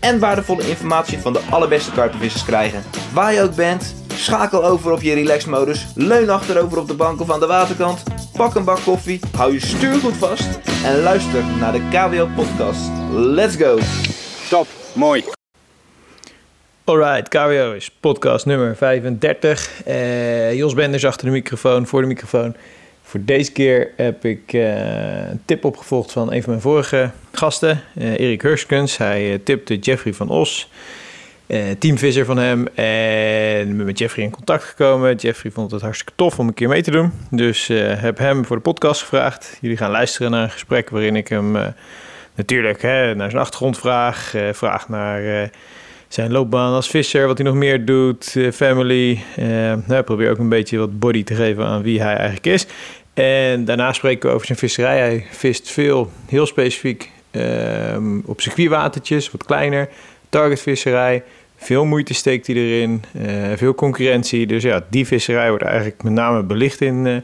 en waardevolle informatie van de allerbeste karpenvissers krijgen. Waar je ook bent, schakel over op je relaxmodus, leun achterover op de bank of aan de waterkant, pak een bak koffie, hou je stuur goed vast en luister naar de KWO podcast. Let's go! Top, mooi. Alright, KWO is podcast nummer 35. Eh, Jos Benders achter de microfoon, voor de microfoon. Voor deze keer heb ik eh, een tip opgevolgd van een van mijn vorige gasten, eh, Erik Hurskens. Hij uh, tipte Jeffrey van Os, teamvisser van hem. En ben met Jeffrey in contact gekomen. Jeffrey vond het hartstikke tof om een keer mee te doen. Dus heb hem voor de podcast gevraagd. Jullie gaan luisteren naar een gesprek waarin ik hem natuurlijk hè, naar zijn achtergrond vraag. vraag naar zijn loopbaan als visser, wat hij nog meer doet, family. nou, probeer ook een beetje wat body te geven aan wie hij eigenlijk is. En daarna spreken we over zijn visserij. Hij vist veel, heel specifiek um, op circuitwatertjes, wat kleiner. Targetvisserij. Veel moeite steekt hij erin. Uh, veel concurrentie. Dus ja, die visserij wordt eigenlijk met name belicht in, uh,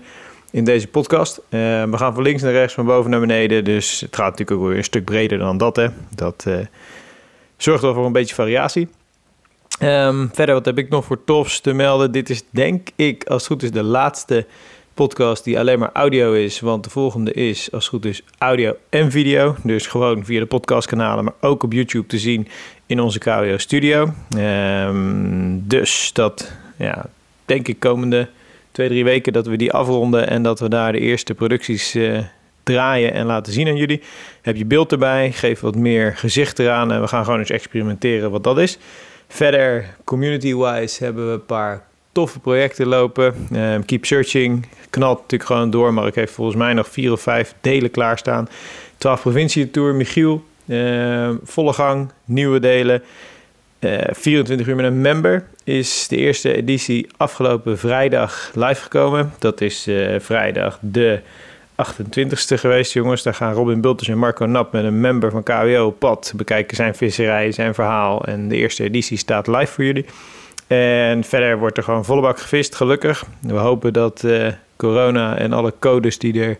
in deze podcast. Uh, we gaan van links naar rechts, van boven naar beneden. Dus het gaat natuurlijk ook weer een stuk breder dan dat. Hè. Dat zorgt wel voor een beetje variatie. Um, verder, wat heb ik nog voor tofs te melden? Dit is denk ik, als het goed is, de laatste podcast die alleen maar audio is. Want de volgende is, als het goed is, audio en video. Dus gewoon via de podcastkanalen, maar ook op YouTube te zien in onze KWO Studio. Um, dus dat, ja, denk ik komende twee, drie weken dat we die afronden en dat we daar de eerste producties uh, draaien en laten zien aan jullie. Heb je beeld erbij, geef wat meer gezicht eraan en we gaan gewoon eens experimenteren wat dat is. Verder, community-wise, hebben we een paar toffe projecten lopen. Um, keep Searching knalt natuurlijk gewoon door, maar ik heb volgens mij nog vier of vijf delen klaarstaan. 12 provincie tour, Michiel, uh, volle gang, nieuwe delen. Uh, eh, 24 uur met een member is de eerste editie afgelopen vrijdag live gekomen. Dat is uh, vrijdag de 28ste geweest, jongens. Daar gaan Robin Bulters en Marco Nap met een member van KWO pad bekijken zijn visserij, zijn verhaal. En de eerste editie staat live voor jullie. En verder wordt er gewoon volle bak gevist, gelukkig. We hopen dat uh, corona en alle codes die er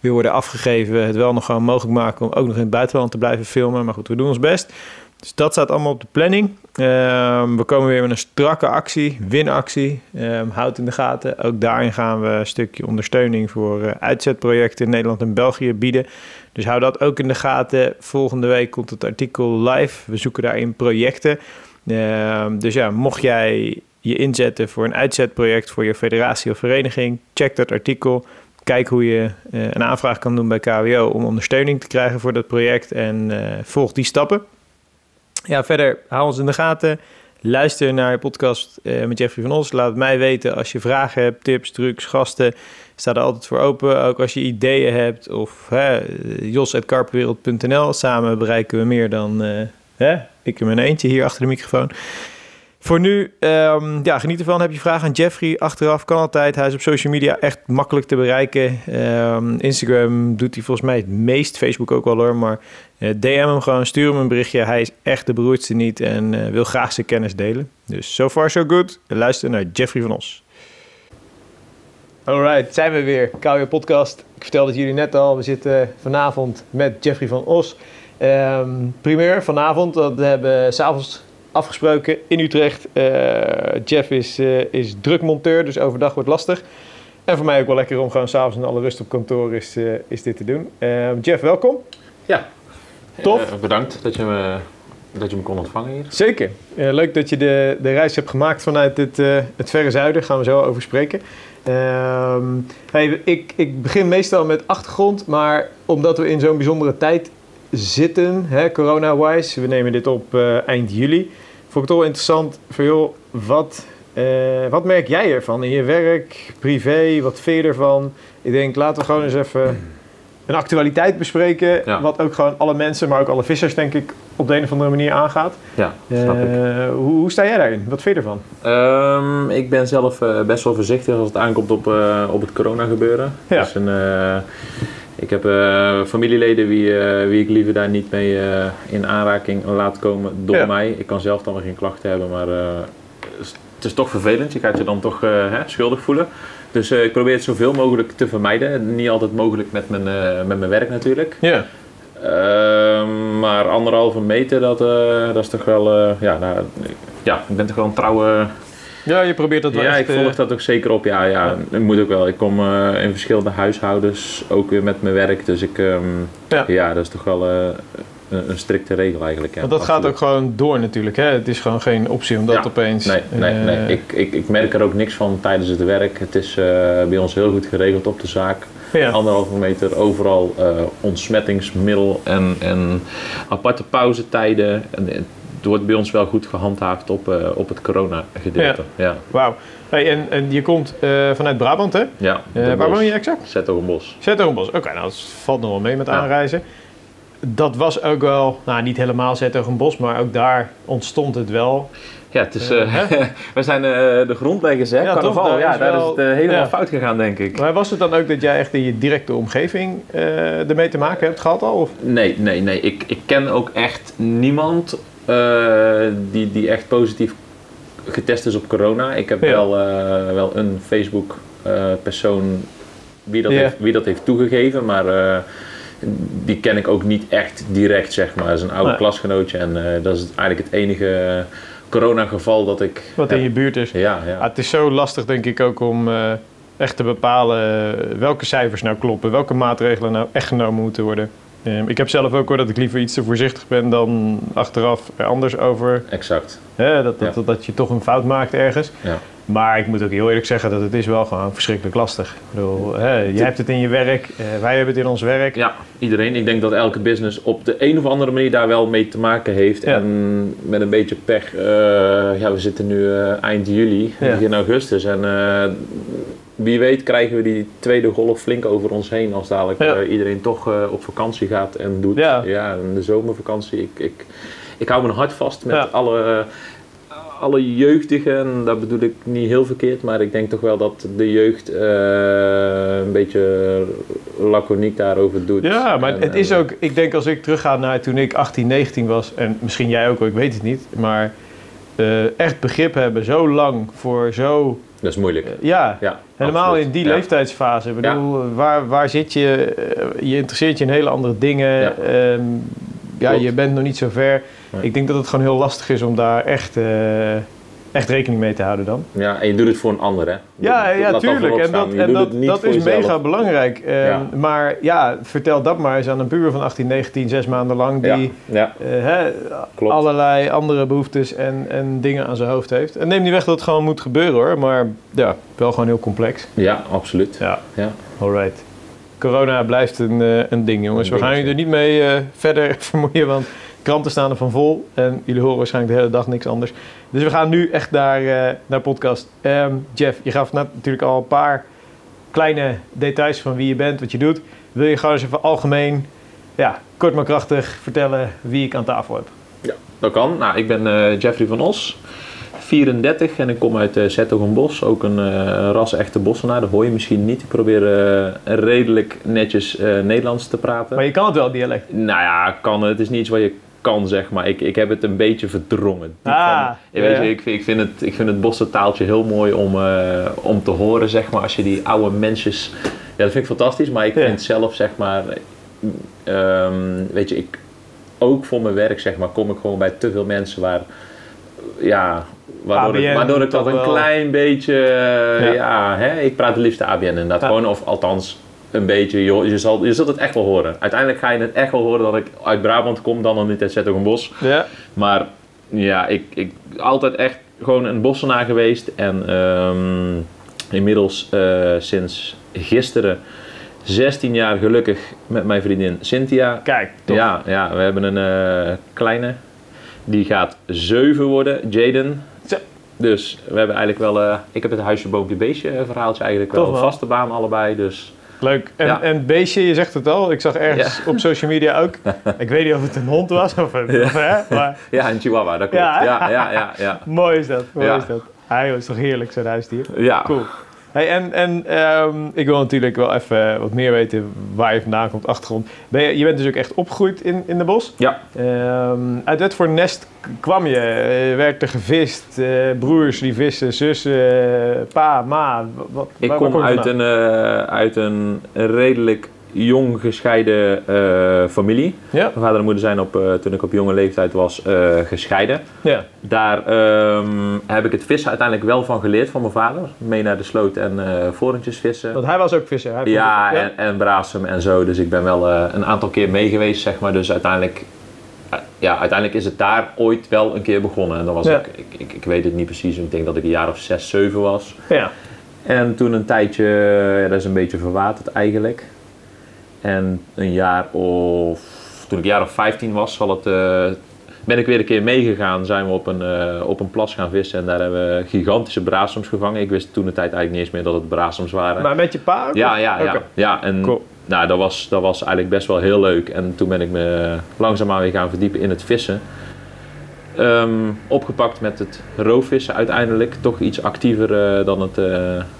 weer worden afgegeven... het wel nog gewoon mogelijk maken om ook nog in het buitenland te blijven filmen. Maar goed, we doen ons best. Dus dat staat allemaal op de planning. Um, we komen weer met een strakke actie, winactie. Um, houd in de gaten. Ook daarin gaan we een stukje ondersteuning voor uh, uitzetprojecten in Nederland en België bieden. Dus hou dat ook in de gaten. Volgende week komt het artikel live. We zoeken daarin projecten... Ehm, dus ja, mocht jij je inzetten voor een uitzetproject voor je federatie of vereniging, check dat artikel. Kijk hoe je uh, een aanvraag kan doen bij KWO om ondersteuning te krijgen voor dat project en uh, volg die stappen. Ja, verder hou ons in de gaten. Luister naar de podcast uh, met Jeffrey van Os. Laat mij weten als je vragen hebt, tips, trucs, gasten. Sta er altijd voor open. Ook als je ideeën hebt of jos.karpenwereld.nl. Samen bereiken we meer dan Hè? Ik in mijn eentje hier achter de microfoon. Voor nu, um, ja, geniet ervan. Heb je vragen aan Jeffrey achteraf, kan altijd. Hij is op social media echt makkelijk te bereiken. Um, Instagram doet hij volgens mij het meest. Facebook ook wel hoor. Maar eh, DM hem gewoon, stuur hem een berichtje. Hij is echt de beroerdste niet en uh, wil graag zijn kennis delen. Dus so far so good. Luister naar Jeffrey van Os. Alright, zijn we weer. KW Podcast. Ik vertelde het jullie net al. We zitten vanavond met Jeffrey van Os. Um, primeur vanavond, dat hebben we s'avonds afgesproken in Utrecht. Uh, Jeff is, uh, is drukmonteur, dus overdag wordt lastig. En voor mij ook wel lekker om gewoon s'avonds in alle rust op kantoor is, uh, is dit te doen. Ehm, Jeff, welkom. Ja. Tof. bedankt dat je, me, dat je me kon ontvangen hier. Zeker. leuk dat je de, de reis hebt gemaakt vanuit het, het verre zuiden. Daar gaan we zo over spreken. Ehm, hey, ik, ik begin meestal met achtergrond, maar omdat we in zo'n bijzondere tijd zitten, corona-wise. We nemen dit op uh, eind juli. Vond ik het wel interessant voor jou, wat, uh, wat merk jij ervan in je werk, privé, wat vind je ervan? Ik denk, laten we gewoon eens even een actualiteit bespreken. Wat ook gewoon alle mensen, maar ook alle vissers denk ik op de een of andere manier aangaat. Ja, snap ik. Eh, hoe, hoe sta jij daarin? Wat vind je ervan? Ehm, ik ben zelf eh, best wel voorzichtig als het aankomt op, eh, op het corona gebeuren. Ja. Dus een, eh, ik heb eh, familieleden wie, eh, wie ik liever daar niet mee eh, in aanraking laat komen door Ja. mij. Ik kan zelf dan geen klachten hebben, maar het is- toch vervelend. Je gaat je dan toch hè, schuldig voelen. Dus ik probeer het zoveel mogelijk te vermijden. Niet altijd mogelijk met mijn, met mijn werk natuurlijk. Ja. Ehm, maar anderhalve meter, dat, dat is toch wel... ja, nou, ja, ik ben toch wel een trouwe... Ja, je probeert dat wel Ja, echt... ik volg eh, dat ook zeker op. Ja, ja, dat moet ook wel. Ik kom eh, in verschillende huishoudens, ook weer met mijn werk. Dus ik, ehm, Ja. ja. dat is toch wel eh, een, een strikte regel eigenlijk. Ja, want dat gaat ook gewoon door natuurlijk. Hè? Het is gewoon geen optie om dat opeens... Nee, nee, nee. Ik, ik, ik merk er ook niks van tijdens het werk. Het is bij ons heel goed geregeld op de zaak. Ja. Anderhalve meter overal ontsmettingsmiddel en, en aparte pauzetijden. En het wordt bij ons wel goed gehandhaafd op, eh, op het corona gedeelte. Ja, Wauw. Hey, en, en je komt eh, vanuit Brabant, hè? ja. Eh, waar woon je exact? Zettogenbos. Zettogenbos. Oké, nou dat valt nog wel mee met Ja. aanreizen. Dat was ook wel, nou niet helemaal Zettogenbos, maar ook daar ontstond het wel. Ja, het is, we zijn de grondleggers, hè? Ja, Carnaval, toch? Daar ja, is daar wel- is het helemaal ja. fout gegaan, denk ik. Maar was het dan ook dat jij echt in je directe omgeving ermee te maken hebt gehad al? Of? Nee, nee, nee. Ik, ik ken ook echt niemand die, die echt positief getest is op corona. Ik heb Ja. wel, eh, wel een Facebook-persoon wie, dat heeft, wie dat heeft toegegeven, maar eh, die ken ik ook niet echt direct, zeg maar. Dat is een oude Nee. klasgenootje en eh, dat is eigenlijk het enige corona-geval dat ik... Wat heb. in je buurt is. Ja, ja. Ah, het is zo lastig denk ik ook om eh, echt te bepalen eh, welke cijfers nou kloppen. Welke maatregelen nou echt genomen moeten worden. Ehm, ik heb zelf ook hoor dat ik liever iets te voorzichtig ben dan achteraf er anders over. exact. Hè, dat, dat, Ja. dat, dat je toch een fout maakt ergens. Ja. Maar ik moet ook heel eerlijk zeggen dat het is wel gewoon verschrikkelijk lastig. Ik bedoel, hè, jij hebt het in je werk, eh, wij hebben het in ons werk. Ja, iedereen. Ik denk dat elke business op de een of andere manier daar wel mee te maken heeft. Ja. En met een beetje pech, eh, ja, we zitten nu eh, eind juli, begin augustus. En wie weet krijgen we die tweede golf flink over ons heen als dadelijk Ja. eh, iedereen toch eh, op vakantie gaat en doet. Ja. in de zomervakantie. Ik, ik, ik hou mijn hart vast met Ja. alle, alle jeugdigen. En dat bedoel ik niet heel verkeerd, maar ik denk toch wel dat de jeugd eh, een beetje laconiek daarover doet. Ja, maar En, het is ook, ik denk als ik terugga naar toen ik 18, 19 was, en misschien jij ook, ik weet het niet, maar echt begrip hebben zo lang voor zo, Dat is moeilijk. eh, ja, ja, helemaal absoluut. in die Ja. leeftijdsfase. Ik bedoel, waar, waar zit je? Eh, je interesseert je in hele andere dingen. Ja. Ehm, ja, je bent nog niet zo ver. Nee. Ik denk dat het gewoon heel lastig is om daar echt, eh, echt rekening mee te houden dan. Ja, en je doet het voor een ander, hè? Ja, ja dat tuurlijk. En dat, en dat, dat is jezelf. mega belangrijk. Ehm, Ja. Maar ja, vertel dat maar eens aan een puber van 18, 19, zes maanden lang... die Ja, ja, eh, hè, allerlei andere behoeftes en, en dingen aan zijn hoofd heeft. En neem niet weg dat het gewoon moet gebeuren hoor. Maar ja, wel gewoon heel complex. ja, absoluut. Ja, Ja. alright. Corona blijft een, eh, een ding jongens. Een We gaan jullie er niet mee eh, verder vermoeien, want kranten staan er van vol. En jullie horen waarschijnlijk de hele dag niks anders. Dus we gaan nu echt naar, eh, naar podcast. Ehm, Jeff, je gaf net natuurlijk al een paar kleine details van wie je bent, wat je doet. Wil je gewoon eens even algemeen, ja, kort maar krachtig vertellen wie ik aan tafel heb? Dat kan. Nou, ik ben eh, Jeffrey van Os, 34 en ik kom uit uh, Zettogenbos. Ook een eh ras-echte bossenaar, dat hoor je misschien niet. Ik probeer eh, redelijk netjes eh, Nederlands te praten. Maar je kan het wel, dialect. Nou ja, kan. Het is niet iets wat je kan, zeg maar. Ik, ik heb het een beetje verdrongen. Ah, van- weet je, ik, vind- ik, vind het, ik vind het bossentaaltje heel mooi om, eh, om te horen, zeg maar. Als je die oude mensjes... Ja, dat vind ik fantastisch. Maar ik vind zelf, zeg maar... ehm, weet je, ik... Ook voor mijn werk, zeg maar, kom ik gewoon bij te veel mensen waar... Ja, waardoor, ik, waardoor ik dat een wel. klein beetje... Ja. Ja, hè, ik praat het liefst ABN inderdaad. Ja. Gewoon, of althans een beetje, joh, je, zal, je zult het echt wel horen. Uiteindelijk ga je het echt wel horen dat ik uit Brabant kom, dan nog niet uit Zettogenbos. Ja. Maar ja, ik, ik altijd echt gewoon een bossenaar geweest. En ehm, inmiddels eh, sinds gisteren 16 jaar gelukkig met mijn vriendin Cynthia. Kijk, top. Ja, ja, we hebben een eh, kleine. Die gaat 7 worden, Jaden. Dus we hebben eigenlijk wel... eh, ik heb het huisje, boompje, beestje verhaaltje eigenlijk wel. Toch Een wel. vaste baan allebei, dus... Leuk. En, Ja. en beestje, je zegt het al. Ik zag ergens op social media ook. Ik weet niet of het een hond was of een... Of, hè, maar Ja, een chihuahua, dat klopt. Ja, Ja, ja, ja, ja. mooi is dat. Mooi Ja. is dat. Hij is toch heerlijk, zo'n huisdier. Ja, Cool. Hey, en en ehm, ik wil natuurlijk wel even wat meer weten waar je vandaan komt, achtergrond. Ben je, je bent dus ook echt opgegroeid in, in de bos. ja. Ehm, uit wat voor nest kwam je? Eh, werd er gevist? Eh, broers die vissen, zussen, eh, pa, ma? Wat, Ik kom uit een, uit een redelijk jong gescheiden eh, familie. Ja? Mijn vader en moeder zijn op, eh, toen ik op jonge leeftijd was eh, gescheiden. Ja. Daar ehm, heb ik het vissen uiteindelijk wel van geleerd van mijn vader. Mee naar de sloot en vorentjes vissen. Want hij was ook visser. Hij Ja, het- en, en en zo. Dus ik ben wel een aantal keer mee geweest, zeg maar. Dus uiteindelijk, ja, uiteindelijk is het daar ooit wel een keer begonnen. En dan was Ja. ik, ik, ik, ik weet het niet precies, ik denk dat ik een jaar of zes, zeven was. ja. En toen een tijdje, ja, dat is een beetje verwaterd eigenlijk. En een jaar of, toen ik een jaar of 15 was, zal het, eh, ben ik weer een keer meegegaan. Zijn we op een, eh, op een plas gaan vissen en daar hebben we gigantische braasums gevangen. Ik wist toen de tijd eigenlijk niet eens meer dat het braasums waren. Maar met je pa? Ja, ja, ja. Ja en Cool. nou, dat, was, dat was eigenlijk best wel heel leuk. En toen ben ik me langzaamaan weer gaan verdiepen in het vissen. Ehm, opgepakt met het roofvissen uiteindelijk. Toch iets actiever eh, dan het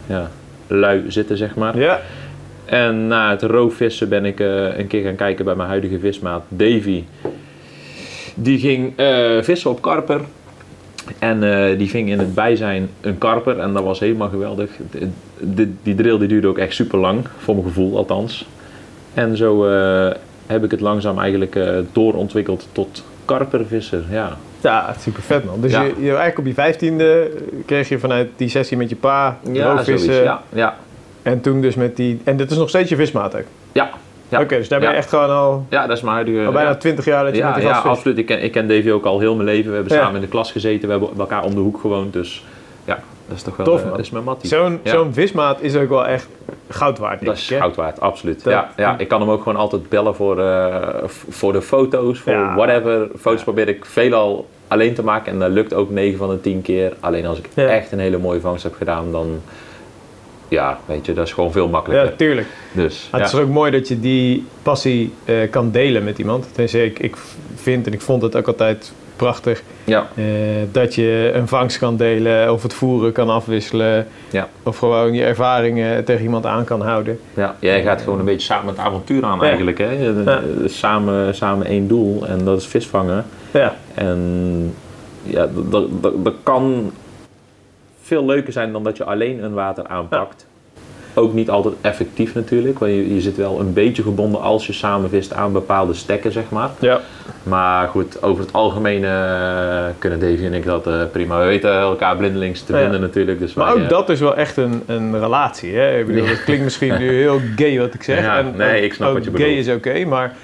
ja, lui zitten, zeg maar. Ja. En na het roofvissen ben ik eh, een keer gaan kijken bij mijn huidige vismaat Davy. Die ging eh, vissen op karper. En eh, die ving in het bijzijn een karper. En dat was helemaal geweldig. De, de- die drill die duurde ook echt super lang. Voor mijn gevoel althans. En zo heb ik het langzaam eigenlijk doorontwikkeld tot karpervisser. Ja. Ja, super vet man. Dus Ja. je, je, eigenlijk op je vijftiende kreeg je vanuit die sessie met je pa roofvissen. zoiets. Ja, ja, En toen dus met die... En dit is nog steeds je vismaat ook? ja. ja. Oké, dus daar ben je Ja. echt gewoon al, Ja, dat is mijn huidige... al bijna twintig jaar dat je met die ja absoluut. Ik ken, ik ken Davy ook al heel mijn leven. We hebben samen in de klas gezeten. We hebben elkaar om de hoek gewoond. Dus ja, dat is toch wel... Tof, eh, dat is mijn mattie. Zo'n zo'n vismaat is ook wel echt goud waard, Dat is ik, goud waard, absoluut. Dat- Ja, ja, ik kan hem ook gewoon altijd bellen voor, eh, voor de foto's, voor whatever. Foto's probeer ik veelal alleen te maken en dat lukt ook 9 van de 10 keer. Alleen als ik echt een hele mooie vangst heb gedaan, dan... Ja, weet je, dat is gewoon veel makkelijker. Ja, tuurlijk. Dus, ja. het is ook mooi dat je die passie eh, kan delen met iemand. Tenminste, ik, ik vind en ik vond het ook altijd prachtig ja, eh, dat je een vangst kan delen of het voeren kan afwisselen. Ja. Of gewoon je ervaringen tegen iemand aan kan houden. ja, jij gaat gewoon een beetje samen het avontuur aan eigenlijk. Hè? Samen, samen één doel en dat is visvangen. Ja, En ja, dat, dat kan veel leuker zijn dan dat je alleen een water aanpakt. Ook niet altijd effectief natuurlijk, want je, je zit wel een beetje gebonden als je samen vist aan bepaalde stekken, zeg maar. ja. Maar goed, over het algemeen eh, kunnen Davy en ik dat eh, prima. We weten elkaar blindelings te Ja. vinden natuurlijk. Dus Maar wij, ook eh, dat is wel echt een, een relatie. Hè? Ik bedoel, het klinkt misschien nu heel gay wat ik zeg. En, nee, ik snap wat je Gay bedoelt. is oké, maar...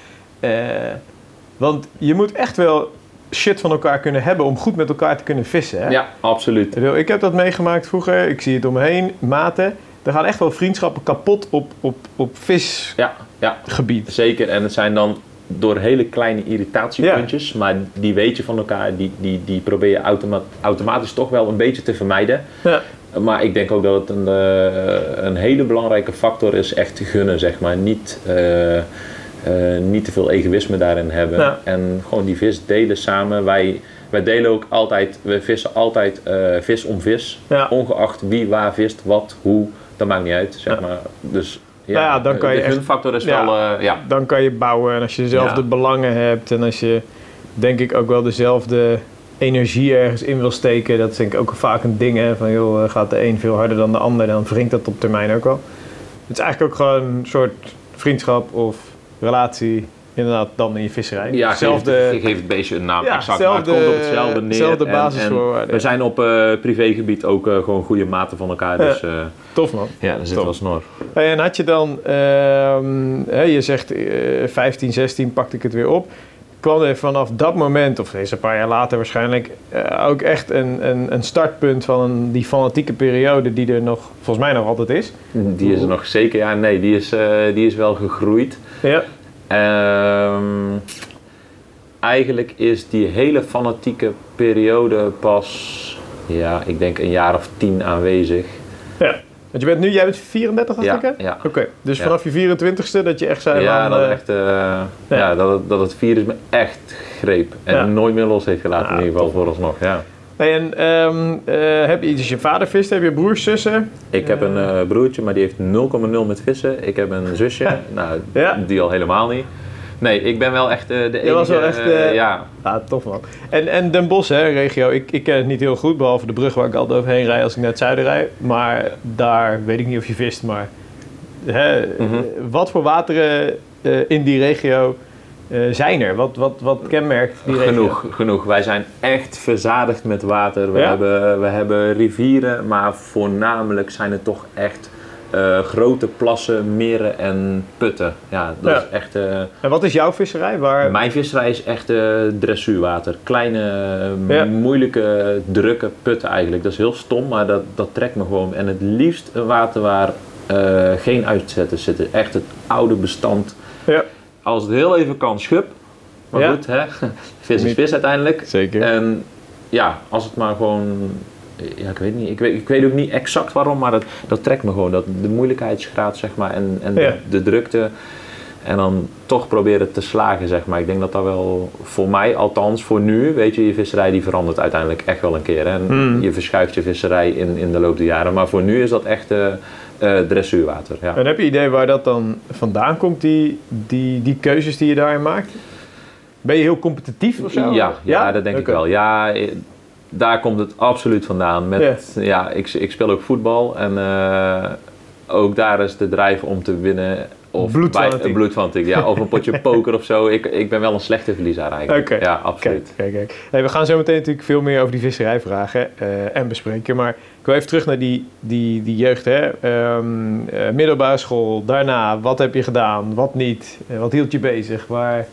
want je moet echt wel shit van elkaar kunnen hebben om goed met elkaar te kunnen vissen. Hè? Ja, absoluut. Ik heb dat meegemaakt vroeger. Ik zie het om me heen. Maten. Er gaan echt wel vriendschappen kapot op, op, op visgebied. Ja, zeker. En het zijn dan door hele kleine irritatiepuntjes, maar die weet je van elkaar, die, die, die probeer je automa- automatisch toch wel een beetje te vermijden. Ja. Maar ik denk ook dat het een, eh, een hele belangrijke factor is, echt te gunnen, zeg maar. Niet, eh, eh, niet te veel egoïsme daarin hebben. Ja. En gewoon die vis delen samen. Wij, wij delen ook altijd, we vissen altijd eh, vis om vis. Ja. Ongeacht wie waar vist, wat, hoe, dat maakt niet uit, zeg Ja. maar. Dus ja, Nou ja, dan kan je de echt- gunfactor is Ja. wel, eh, ja, Dan kan je bouwen. En als je dezelfde Ja. belangen hebt. En als je denk ik ook wel dezelfde energie ergens in wil steken. Dat is denk ik ook vaak een ding. Hè? Van joh, gaat de een veel harder dan de ander. Dan wringt dat op termijn ook wel. Het is eigenlijk ook gewoon een soort vriendschap of relatie. Inderdaad, dan in je visserij. Ja, Hetzelfde- geef, het- geef het beestje een naam Ja, exact, maar het zelfde- komt op hetzelfde neer. zelfde En- basisvoorwaarden, ja. we zijn op eh, privégebied ook eh, gewoon goede maten van elkaar, dus eh, Tof man. ja, dat zit wel snor. Hey, en had je dan, ehm, je zegt eh 15, 16 pakte ik het weer op. Kwam er vanaf dat moment, of is een paar jaar later waarschijnlijk, eh, ook echt een, een, een startpunt van een, die fanatieke periode die er nog, volgens mij nog altijd is? Die is er nog zeker, ja nee, die is, eh, die is wel gegroeid. Ja, Ehm, eigenlijk is die hele fanatieke periode pas, ja, ik denk een jaar of tien aanwezig. ja, Want je bent nu, jij bent 34 als Ja, ik hè? ja. Oké, dus Ja. vanaf je 24ste dat je echt zei ja, van... dat, eh, echt, eh, ja. dat, het, dat het virus me echt greep. En nooit meer los heeft gelaten in ieder geval vooralsnog. Ja. hey, en ehm, eh, heb je, dus je vader vist, heb je broers, zussen? Ik heb een broertje, maar die heeft 0,0 met vissen. Ik heb een zusje, nou, die al helemaal niet. Nee, ik ben wel echt eh, de enige... Je was wel echt, eh, eh, ja, Ah, tof man. En, en Den Bosch, hè, regio, ik, ik ken het niet heel goed, behalve de brug waar ik altijd overheen rijd als ik naar het zuiden rijd. Maar daar weet ik niet of je vist, maar hè, Mhm. wat voor wateren in die regio zijn er? Wat, wat, wat kenmerkt die regio? genoeg, genoeg. Wij zijn echt verzadigd met water. We, Ja? hebben, we hebben rivieren, maar voornamelijk zijn het toch echt eh, grote plassen, meren en putten. Ja, dat Ja. is echt... eh, En wat is jouw visserij? Waar... Mijn visserij is echt eh, dressuurwater. Kleine, Ja. moeilijke, drukke putten eigenlijk. Dat is heel stom, maar dat, dat trekt me gewoon. En het liefst een water waar geen uitzetters zitten. Echt het oude bestand. Ja. Als het heel even kan, schub. Maar goed, hè? vis is vis uiteindelijk. Zeker. En ja, als het maar gewoon... Ja, ik weet niet. Ik weet, ik weet ook niet exact waarom, maar dat, dat trekt me gewoon. Dat, de moeilijkheidsgraad, zeg maar, en, en Ja. de, de drukte. En dan toch proberen te slagen, zeg maar. Ik denk dat dat wel voor mij, althans voor nu, weet je, je visserij die verandert uiteindelijk echt wel een keer. Hè? En Mm. Je verschuift je visserij in, in de loop der jaren. Maar voor nu is dat echt eh eh, dressuurwater. Ja. En heb je idee waar dat dan vandaan komt, die, die, die keuzes die je daarin maakt? Ben je heel competitief of zo? Ja, ja, dat denk ik wel. Ja, daar komt het absoluut vandaan. Met, ja. ik, ik speel ook voetbal en eh, ook daar is de drijf om te winnen. Of Bloedfanatiek. bij- bloedfanatiek, ja. Of een potje poker of zo. Ik, ik ben wel een slechte verliezer eigenlijk. Ja, absoluut. kijk, kijk. Hey, we gaan zo meteen natuurlijk veel meer over die visserij vragen eh, en bespreken. Maar ik wil even terug naar die, die, die jeugd. Hè? Eh, middelbare school, daarna, wat heb je gedaan, wat niet? Wat hield je bezig? Waar...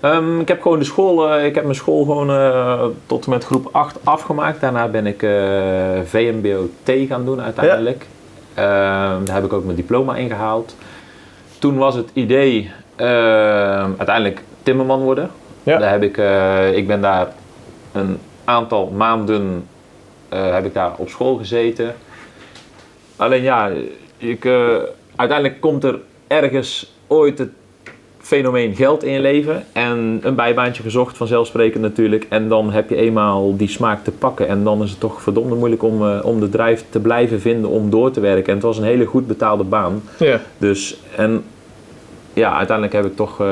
Ehm, ik heb gewoon de school, eh, ik heb mijn school gewoon eh, tot en met groep 8 afgemaakt. Daarna ben ik eh VMBO-T gaan doen uiteindelijk. Ehm, daar heb ik ook mijn diploma ingehaald. Toen was het idee ehm, uiteindelijk timmerman worden. Ja. Daar heb ik, ik ben daar een aantal maanden heb ik daar op school gezeten. Alleen ja, ik, uiteindelijk komt er ergens ooit het fenomeen geld in je leven en een bijbaantje gezocht, vanzelfsprekend natuurlijk. En dan heb je eenmaal die smaak te pakken en dan is het toch verdomde moeilijk om, eh, om de drijf te blijven vinden om door te werken. En het was een hele goed betaalde baan. Ja. Dus, en ja, uiteindelijk heb ik toch eh,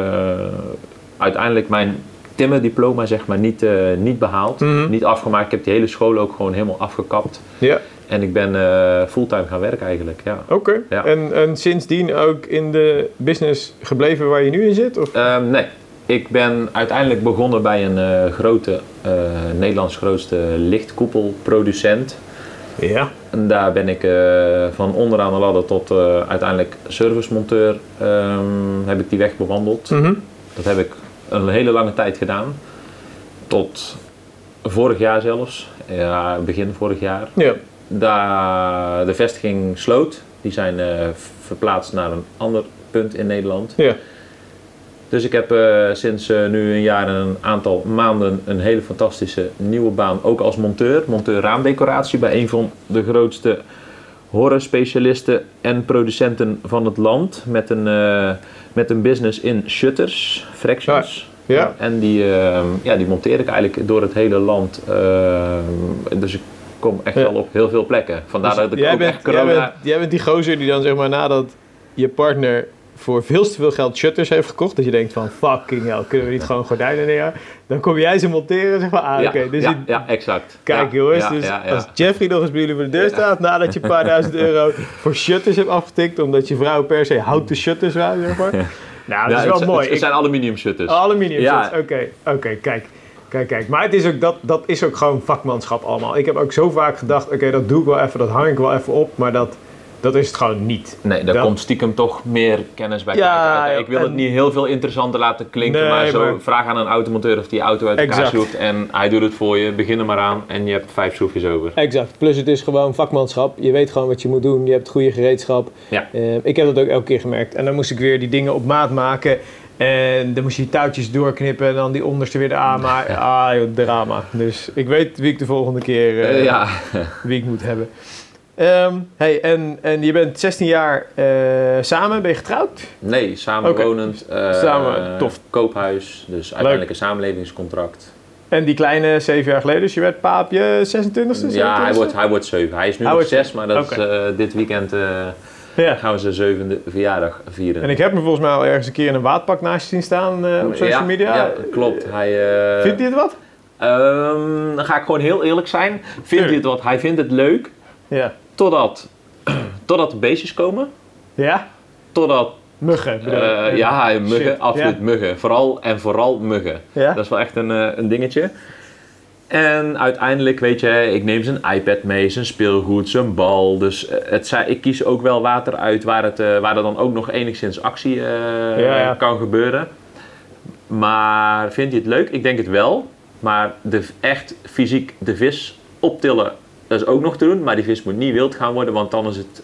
uiteindelijk mijn timmerdiploma zeg maar niet, eh, niet behaald. Mhm. Niet afgemaakt. Ik heb die hele school ook gewoon helemaal afgekapt. ja. En ik ben eh, fulltime gaan werken eigenlijk, ja. Oké. Ja. En, en sindsdien ook in de business gebleven waar je nu in zit? Of? Ehm, nee, ik ben uiteindelijk begonnen bij een eh, grote, eh, Nederlands grootste lichtkoepelproducent. Ja. En daar ben ik van onderaan de ladder tot uiteindelijk servicemonteur ehm, heb ik die weg bewandeld. Mhm. Dat heb ik een hele lange tijd gedaan. Tot vorig jaar zelfs. Ja, begin vorig jaar. Ja. Daar de vestiging sloot. Die zijn eh, verplaatst naar een ander punt in Nederland. Ja. Dus ik heb eh, sinds eh, nu een jaar en een aantal maanden een hele fantastische nieuwe baan. Ook als monteur. Monteur raamdecoratie bij een van de grootste horrorspecialisten en producenten van het land. Met een, met een business in shutters, fractions. Ja. En die, ja, die monteer ik eigenlijk door het hele land. eh, dus ik kom echt wel op heel veel plekken. Vandaar Dus dat ik jij, ook bent, echt jij, corona... bent, jij bent die gozer die dan zeg maar nadat je partner voor veel te veel geld shutters heeft gekocht, dat je denkt van fucking hell, kunnen we niet gewoon gordijnen neer? Dan kom jij ze monteren en zeg van ah ja, oké, dus ja, je- ja, exact. Kijk Ja, jongens, dus als Jeffrey nog eens bij jullie voor de deur staat nadat je een paar duizend euro voor shutters hebt afgetikt, omdat je vrouw per se houten shutters wou, zeg maar. Ja. Nou, dat is wel het, mooi. Het, zijn aluminium shutters. Aluminium Ja. shutters, oké, oké, kijk. Kijk, kijk. Maar het is ook, dat, dat is ook gewoon vakmanschap allemaal. Ik heb ook zo vaak gedacht, oké, dat doe ik wel even, dat hang ik wel even op, maar dat, dat is het gewoon niet. Nee, daar Dat- komt stiekem toch meer kennis bij Ja, kijken. Ik wil en- het niet heel veel interessanter laten klinken, Nee, maar zo maar- vraag aan een automonteur of die auto uit elkaar Exact. schroeft en hij doet het voor je. Begin er maar aan en je hebt vijf schroefjes over. Exact. Plus het is gewoon vakmanschap. Je weet gewoon wat je moet doen. Je hebt goede gereedschap. Ja. Eh, ik heb dat ook elke keer gemerkt. En dan moest ik weer die dingen op maat maken. En dan moest je die touwtjes doorknippen en dan die onderste weer eraan maken. Ah, joh, drama. Dus ik weet wie ik de volgende keer eh, Eh, ja, wie ik moet hebben. Ehm, hey, en, en je bent 16 jaar eh, samen, ben je getrouwd? Nee, samenwonend. Samen, tof. Koophuis, dus uiteindelijk een samenlevingscontract. En die kleine 7 jaar geleden, dus je werd paapje 26e? Ja, hij 27e? wordt, hij wordt zeven. Hij is nu Hij nog wordt zes, maar dat is, dit weekend Ja. gaan we zijn zevende verjaardag vieren. En ik heb hem volgens mij al ergens een keer in een waadpak naast je zien staan eh, op social ja, media. Ja, klopt. Hij, eh, Vindt hij het wat? ehm, dan ga ik gewoon heel eerlijk zijn. Vindt hij het wat? Hij vindt het leuk, Ja. totdat, totdat de beestjes komen. Ja? Totdat, Muggen ik. ja, muggen, Shit, absoluut ja. muggen. Vooral en vooral muggen. Ja? Dat is wel echt een, een dingetje. En uiteindelijk, weet je, ik neem zijn iPad mee, zijn speelgoed, zijn bal. Dus eh, het, ik kies ook wel water uit waar, het, eh, waar er dan ook nog enigszins actie eh, Ja, ja. kan gebeuren. Maar vindt hij het leuk? Ik denk het wel. Maar de, echt fysiek de vis optillen, dat is ook nog te doen. Maar die vis moet niet wild gaan worden, want dan is het...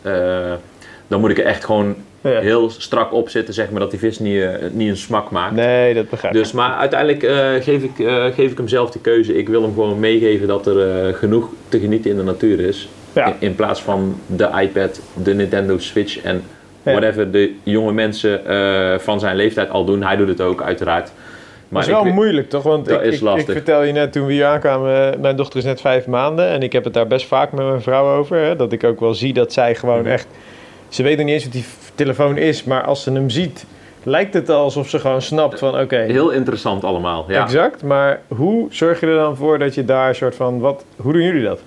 dan moet ik er echt gewoon Ja. heel strak op zitten, zeg maar, dat die vis niet, eh, niet een smak maakt. Nee, dat begrijp ik. Dus, maar uiteindelijk eh, geef, ik, eh, geef ik hem zelf de keuze. Ik wil hem gewoon meegeven dat er genoeg te genieten in de natuur is. Ja. In, in plaats van de iPad, de Nintendo Switch en whatever de jonge mensen van zijn leeftijd al doen. Hij doet het ook, uiteraard. Maar het is wel ik- moeilijk, toch? Want Dat ik, is ik, lastig. ik vertel je net toen we hier aankwamen, mijn dochter is net vijf maanden en ik heb het daar best vaak met mijn vrouw over. Hè, dat ik ook wel zie dat zij gewoon Mhm. echt, ze weet nog niet eens wat die telefoon is, maar als ze hem ziet, lijkt het alsof ze gewoon snapt van oké, Heel interessant allemaal. Ja. exact. Maar hoe zorg je er dan voor dat je daar een soort van, wat, hoe doen jullie dat?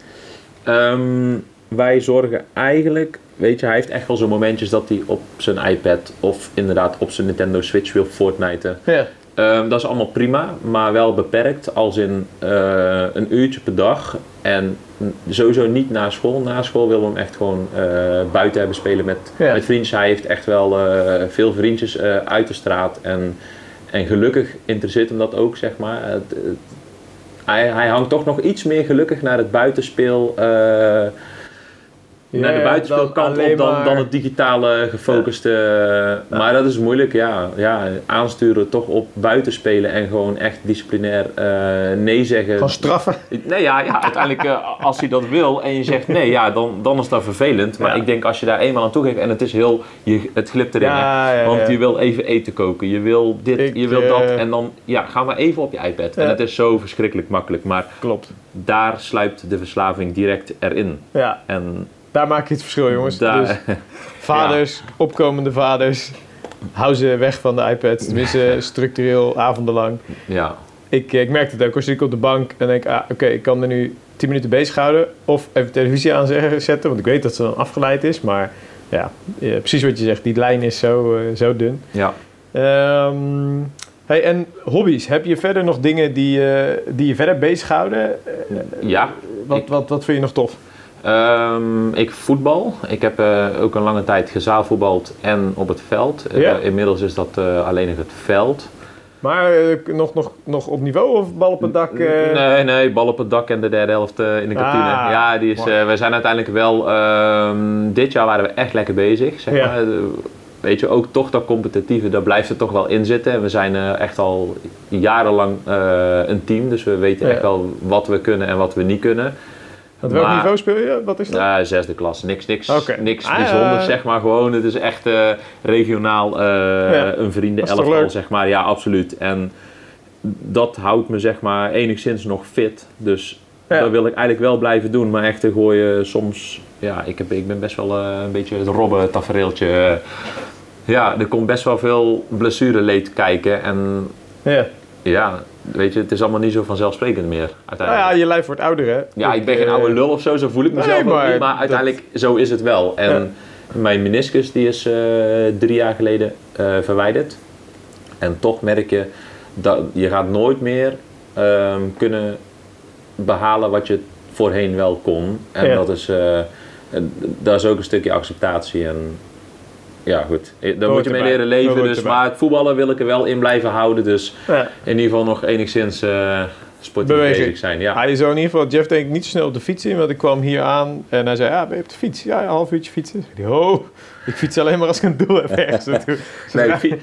Ehm, wij zorgen eigenlijk, weet je, hij heeft echt wel zo'n momentjes dat hij op zijn iPad of inderdaad op zijn Nintendo Switch wil Fortniten. Ja, Ehm, dat is allemaal prima, maar wel beperkt, als in eh, een uurtje per dag. En sowieso niet na school. Na school willen we hem echt gewoon eh, buiten hebben spelen met, Ja. met vriendjes. Hij heeft echt wel eh, veel vriendjes eh, uit de straat. En, en gelukkig interesseert hem dat ook, zeg maar. Het- het- hij, hij hangt toch nog iets meer gelukkig naar het buitenspeel. Eh, naar de buitenspeelkant op dan, dan het digitale gefocuste. eh, Maar dat is moeilijk, ja. ja. Aansturen toch op buitenspelen en gewoon echt disciplinair eh, nee zeggen. Gewoon straffen. Nee, ja, ja uiteindelijk eh, als hij dat wil en je zegt nee, ja, dan, dan is dat vervelend. Maar Ja. ik denk als je daar eenmaal aan toegeeft en het is heel, je, het glipt erin. hè. Ja, ja, Want ja. je wil even eten koken, je wil dit, Ik, je wil dat. En dan, ja, ga maar even op je iPad. En het is zo verschrikkelijk makkelijk. Maar Klopt. daar sluipt de verslaving direct erin. Ja, En daar maak je het verschil jongens. daar, Dus vaders, opkomende vaders, hou ze weg van de iPad. Tenminste, structureel, avondenlang. ja. Ik, eh, ik merk het ook. Als ik op de bank en denk, ah, oké, ik kan er nu 10 minuten bezig houden. Of even televisie aanzetten, want ik weet dat ze dan afgeleid is. Maar ja, eh, precies wat je zegt, die lijn is zo, eh, zo dun. Ja. Ehm, hey, en hobby's, heb je verder nog dingen die, die je verder bezighouden? Eh, Ja, wat, ik- wat, wat vind je nog tof? Ehm, ik voetbal. Ik heb eh, ook een lange tijd gezaalvoetbald en op het veld. Eh, inmiddels is dat eh, alleen nog het veld. Maar nog, nog, nog op niveau of bal op het dak? Nee, nee, bal op het dak en de derde helft in de kantine. Ah, ja, die is, we zijn uiteindelijk wel... ehm, dit jaar waren we echt lekker bezig, zeg Ja. maar. Weet je, ook toch dat competitieve, daar blijft er toch wel in zitten. En we zijn echt al jarenlang een team, dus we weten Ja. echt wel wat we kunnen en wat we niet kunnen. Want welk maar- niveau speel je? Wat is dat? Ja, zesde klas. Niks, niks, niks Ah, bijzonders, ja. zeg maar. Gewoon, het is echt eh, regionaal eh, een leuk? zeg maar. Ja, absoluut. En dat houdt me, zeg maar, enigszins nog fit. Dus Ja. dat wil ik eigenlijk wel blijven doen. Maar echt te gooien soms... Ja, ik, heb, ik ben best wel eh, een beetje het robben tafereeltje. ja, er komt best wel veel blessureleed kijken. En Ja. ja, weet je, het is allemaal niet zo vanzelfsprekend meer, Nou uiteindelijk. ja, je lijf wordt ouder, hè? Ja, ik ben geen eh, oude lul of zo, zo voel ik mezelf Nee, ook maar niet. Maar dat- uiteindelijk, zo is het wel. En mijn meniscus die is eh, drie jaar geleden eh, verwijderd. En toch merk je dat je gaat nooit meer ehm, kunnen behalen wat je voorheen wel kon. En Ja. dat, is, dat is ook een stukje acceptatie. En ja, goed. Eh, Daar moet je mee leren leven. Dus, maar het voetballen wil ik er wel in blijven houden. Dus Ja. in ieder geval nog enigszins eh, sportief Beweging. bezig zijn. Ja. Hij is zo in ieder geval, Jeff denk ik niet zo snel op de fiets in, want ik kwam hier aan en hij zei, ja, ben je op de fiets? Ja, een half uurtje fietsen. Ik dacht, oh, ik fiets alleen maar als ik een doel heb ergens naartoe. Nee, fi-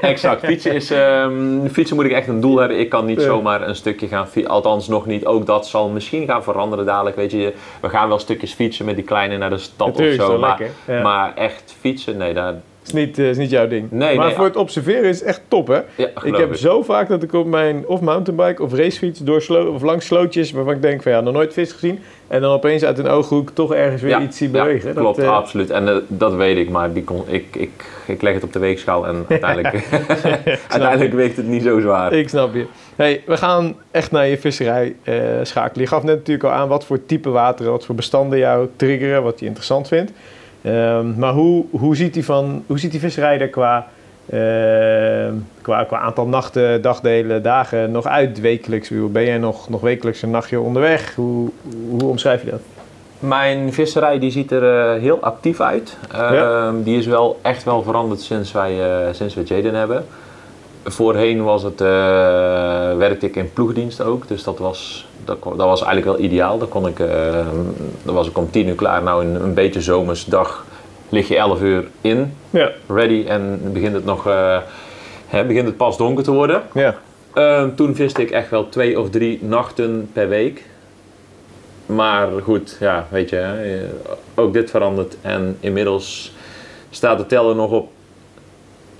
exact. Fietsen, is, ehm, fietsen moet ik echt een doel hebben. Ik kan niet zomaar een stukje gaan fietsen. Althans, nog niet. Ook dat zal misschien gaan veranderen dadelijk. Weet je, we gaan wel stukjes fietsen met die kleine naar de stad Natuurlijk, of zo. Maar. Ja. maar echt fietsen, nee, daar. Is niet, eh, is niet jouw ding. Nee, maar nee, voor het observeren is het echt top, hè? Ja, Ik heb zo vaak dat ik op mijn of mountainbike of racefiets door slo of langs slootjes waarvan ik denk van ja, nog nooit vis gezien. En dan opeens uit een ooghoek toch ergens weer Ja, iets zie ja, bewegen. Dat, klopt, eh, absoluut. En eh, dat weet ik, maar die kon, ik, ik, ik leg het op de weegschaal en uiteindelijk, uiteindelijk weegt het niet zo zwaar. Ik snap je. Hey, we gaan echt naar je visserij eh, schakelen. Je gaf net natuurlijk al aan wat voor type water, wat voor bestanden jou triggeren, wat je interessant vindt. Ehm, maar hoe, hoe, ziet die van, hoe ziet die visserij er qua, ehm, qua, qua aantal nachten, dagdelen, dagen nog uit wekelijks? Ben jij nog, nog wekelijks een nachtje onderweg? Hoe, hoe omschrijf je dat? Mijn visserij die ziet er eh, heel actief uit. Ja. Ehm, Die is wel echt wel veranderd sinds wij, eh, sinds we Jaden hebben. Voorheen was het, eh, werkte ik in ploegdienst ook, dus dat was, dat, kon- dat was eigenlijk wel ideaal. Dan, kon ik, eh, dan was ik om tien uur klaar. Nou, in een beetje zomersdag lig je 11 uur in, Ja, ready, en begint het, nog, eh, hè, begint het pas donker te worden. ja. Ehm, toen viste ik echt wel twee of drie nachten per week. Maar goed, ja, weet je, hè, eh, ook dit verandert. En inmiddels staat de teller nog op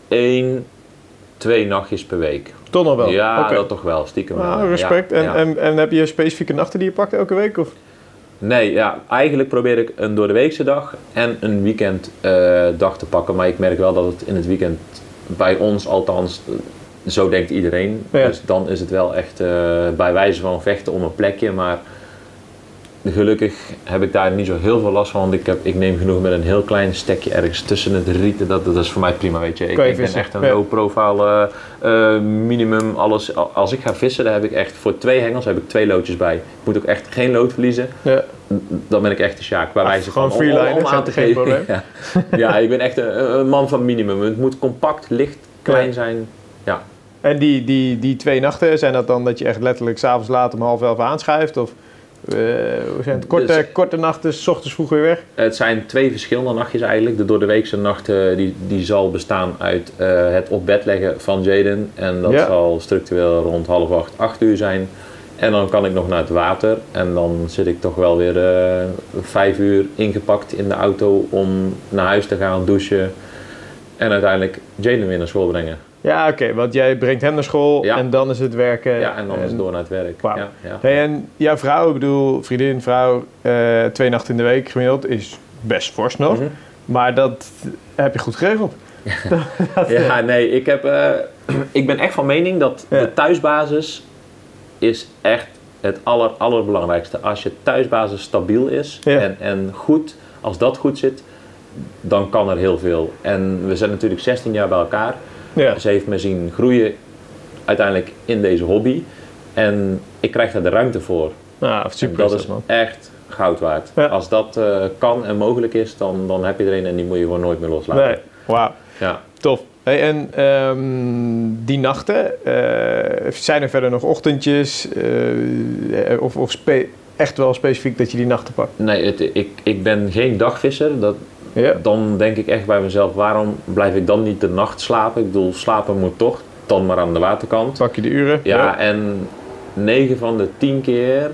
één, twee nachtjes per week. toch nog wel. Ja, Oké. dat toch wel, stiekem wel. Ah, respect. Ja, en, ja. En, en heb je specifieke nachten die je pakt elke week? Of? Nee, ja, eigenlijk probeer ik een doordeweekse dag en een weekenddag dag te pakken. Maar ik merk wel dat het in het weekend, bij ons althans, eh, zo denkt iedereen. Ja. Dus dan is het wel echt eh, bij wijze van vechten om een plekje. Maar gelukkig heb ik daar niet zo heel veel last van. Want ik, heb, ik neem genoeg met een heel klein stekje ergens tussen het rieten. Dat, dat is voor mij prima, weet je. Ik, je ik ben echt een ja. low profile eh, eh, minimum. Alles. Als ik ga vissen, dan heb ik echt voor twee hengels heb ik twee loodjes bij. Ik moet ook echt geen lood verliezen Ja. dan ben ik echt de Sjaak. Bij Ach, wijze van om, om aan te geven. probleem. Ja. ja, ik ben echt een, een man van minimum. Het moet compact, licht, klein zijn. Ja. En die, die, die twee nachten, zijn dat dan dat je echt letterlijk s'avonds laat om half elf aanschuift? Of eh, hoe zijn het korte, Dus- korte nachten, s ochtends vroeg weer weg? Het zijn twee verschillende nachtjes eigenlijk. De doordeweekse nacht eh, die, die zal bestaan uit eh, het op bed leggen van Jaden. En dat Ja. zal structureel rond half acht, acht uur zijn. En dan kan ik nog naar het water. En dan zit ik toch wel weer vijf uur ingepakt in de auto om naar huis te gaan, douchen. En uiteindelijk Jaden weer naar school brengen. Ja, oké, want jij brengt hem naar school Ja. en dan is het werken. Ja, en dan is het door naar het werk. Ja, ja. Hey, en jouw vrouw, ik bedoel, vriendin, vrouw, eh, twee nachten in de week gemiddeld, is best fors nog. Mhm. Maar dat heb je goed geregeld. Ja, nee, ik, heb, eh, ik ben echt van mening dat de thuisbasis is echt het aller, allerbelangrijkste. Als je thuisbasis stabiel is en, en goed, als dat goed zit, dan kan er heel veel. En we zijn natuurlijk 16 jaar bij elkaar. Ja, Ze heeft me zien groeien uiteindelijk in deze hobby. En ik krijg daar de ruimte voor. En super dat dat is man. echt goud waard. Ja. Als dat eh, kan en mogelijk is, dan, dan heb je er een en die moet je gewoon nooit meer loslaten. Nee, wauw. Ja. Tof. Hey, en ehm, die nachten, eh, zijn er verder nog ochtendjes eh, of, of echt wel specifiek dat je die nachten pakt? Nee, het, ik, ik ben geen dagvisser. Dat, Ja. Dan denk ik echt bij mezelf, waarom blijf ik dan niet de nacht slapen? Ik bedoel, slapen moet toch, dan maar aan de waterkant. Pak je de uren? Ja, en 9 van de 10 keer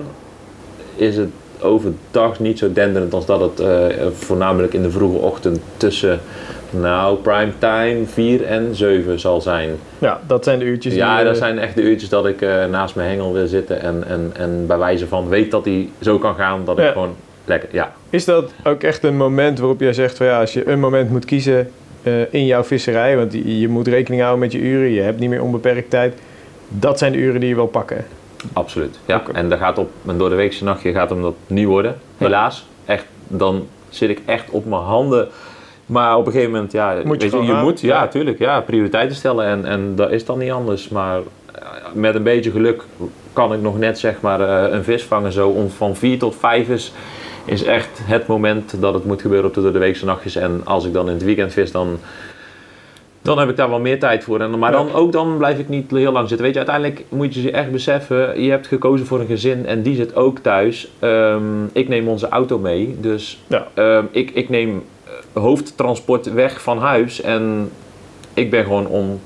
is het overdag niet zo denderend als dat het eh, voornamelijk in de vroege ochtend tussen, nou, prime time 4 en 7 zal zijn. Ja, dat zijn de uurtjes Ja, die... dat eh, zijn echt de uurtjes dat ik eh, naast mijn hengel wil zitten en, en, en bij wijze van weet dat hij zo kan gaan, dat Ja. ik gewoon lekker, ja. Is dat ook echt een moment waarop jij zegt van ja, als je een moment moet kiezen eh, in jouw visserij, want je, moet rekening houden met je uren, je hebt niet meer onbeperkt tijd, dat zijn de uren die je wil pakken. Absoluut. Ja. En daar gaat op een door de weekse nachtje gaat hem dat niet worden. Ja. Helaas. Echt, dan zit ik echt op mijn handen. Maar op een gegeven moment, ja, Moet je weet je, je moet, ja, Ja. tuurlijk, ja, prioriteiten stellen en, en dat is dan niet anders. Maar eh, met een beetje geluk kan ik nog net zeg maar eh, een vis vangen. Zo om van 4 tot 5 is, is echt het moment dat het moet gebeuren op de door de weekse nachtjes. En als ik dan in het weekend vis, dan Dan heb ik daar wel meer tijd voor. En, maar dan, ook dan blijf ik niet heel lang zitten. Weet je, uiteindelijk moet je je echt beseffen, je hebt gekozen voor een gezin en die zit ook thuis. Ehm, ik neem onze auto mee, dus Ja. ehm, ik, ik neem eh, hoofdtransport weg van huis en ik ben gewoon om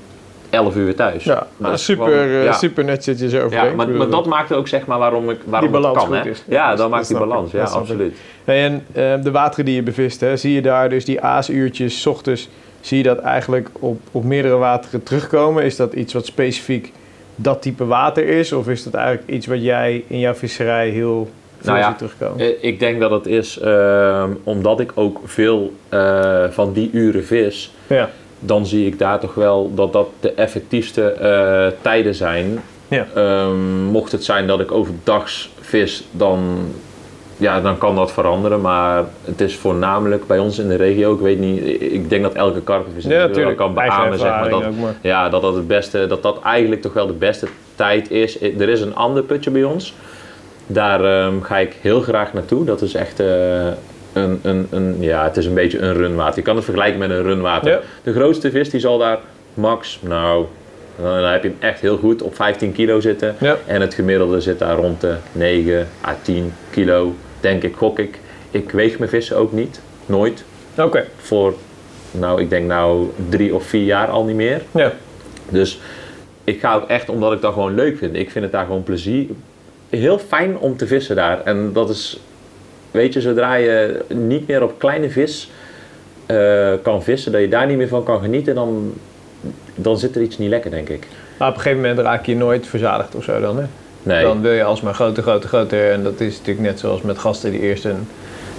11 uur thuis. Ja, super, gewoon- eh, ja. super netjes dat je zo Ja, maar, maar dat maakt ook zeg maar waarom ik waarom Die balans het kan. goed is. Ja, Dat- dan maakt die balans. ik. Ja, absoluut. Hey, en eh, de wateren die je bevist, hè, zie je daar dus die aasuurtjes 's ochtends, zie je dat eigenlijk op, op meerdere wateren terugkomen? Is dat iets wat specifiek dat type water is? Of is dat eigenlijk iets wat jij in jouw visserij heel Nou ja? Eh, Ik denk dat het is ehm, omdat ik ook veel eh, van die uren vis, ja. Dan zie ik daar toch wel dat dat de effectiefste eh, tijden zijn. Ja. Ehm, mocht het zijn dat ik overdags vis, dan, ja, dan kan dat veranderen. Maar het is voornamelijk bij ons in de regio, ik weet niet, ik denk dat elke karpenvis ja, kan beamen. Zeg maar, dat, maar. ja, dat dat het beste, dat dat eigenlijk toch wel de beste tijd is. Er is een ander putje bij ons. Daar ehm, ga ik heel graag naartoe. Dat is echt eh, een, een, een, ja, het is een beetje een runwater. Je kan het vergelijken met een runwater. Ja. De grootste vis die zal daar max, nou, dan heb je hem echt heel goed op 15 kilo zitten. Ja. En het gemiddelde zit daar rond de 9 à 10 kilo, denk ik, gok ik. Ik weeg mijn vissen ook niet, nooit. Oké, Voor, nou, ik denk nou drie of vier jaar al niet meer. ja. Dus ik ga ook echt omdat ik dat gewoon leuk vind. Ik vind het daar gewoon plezier. Heel fijn om te vissen daar. En dat is, weet je, zodra je niet meer op kleine vis eh, kan vissen, dat je daar niet meer van kan genieten, dan, dan zit er iets niet lekker, denk ik. Maar op een gegeven moment raak je nooit verzadigd of zo dan, hè? Nee. Dan wil je alsmaar groter, groter, groter. En dat is natuurlijk net zoals met gasten die eerst een,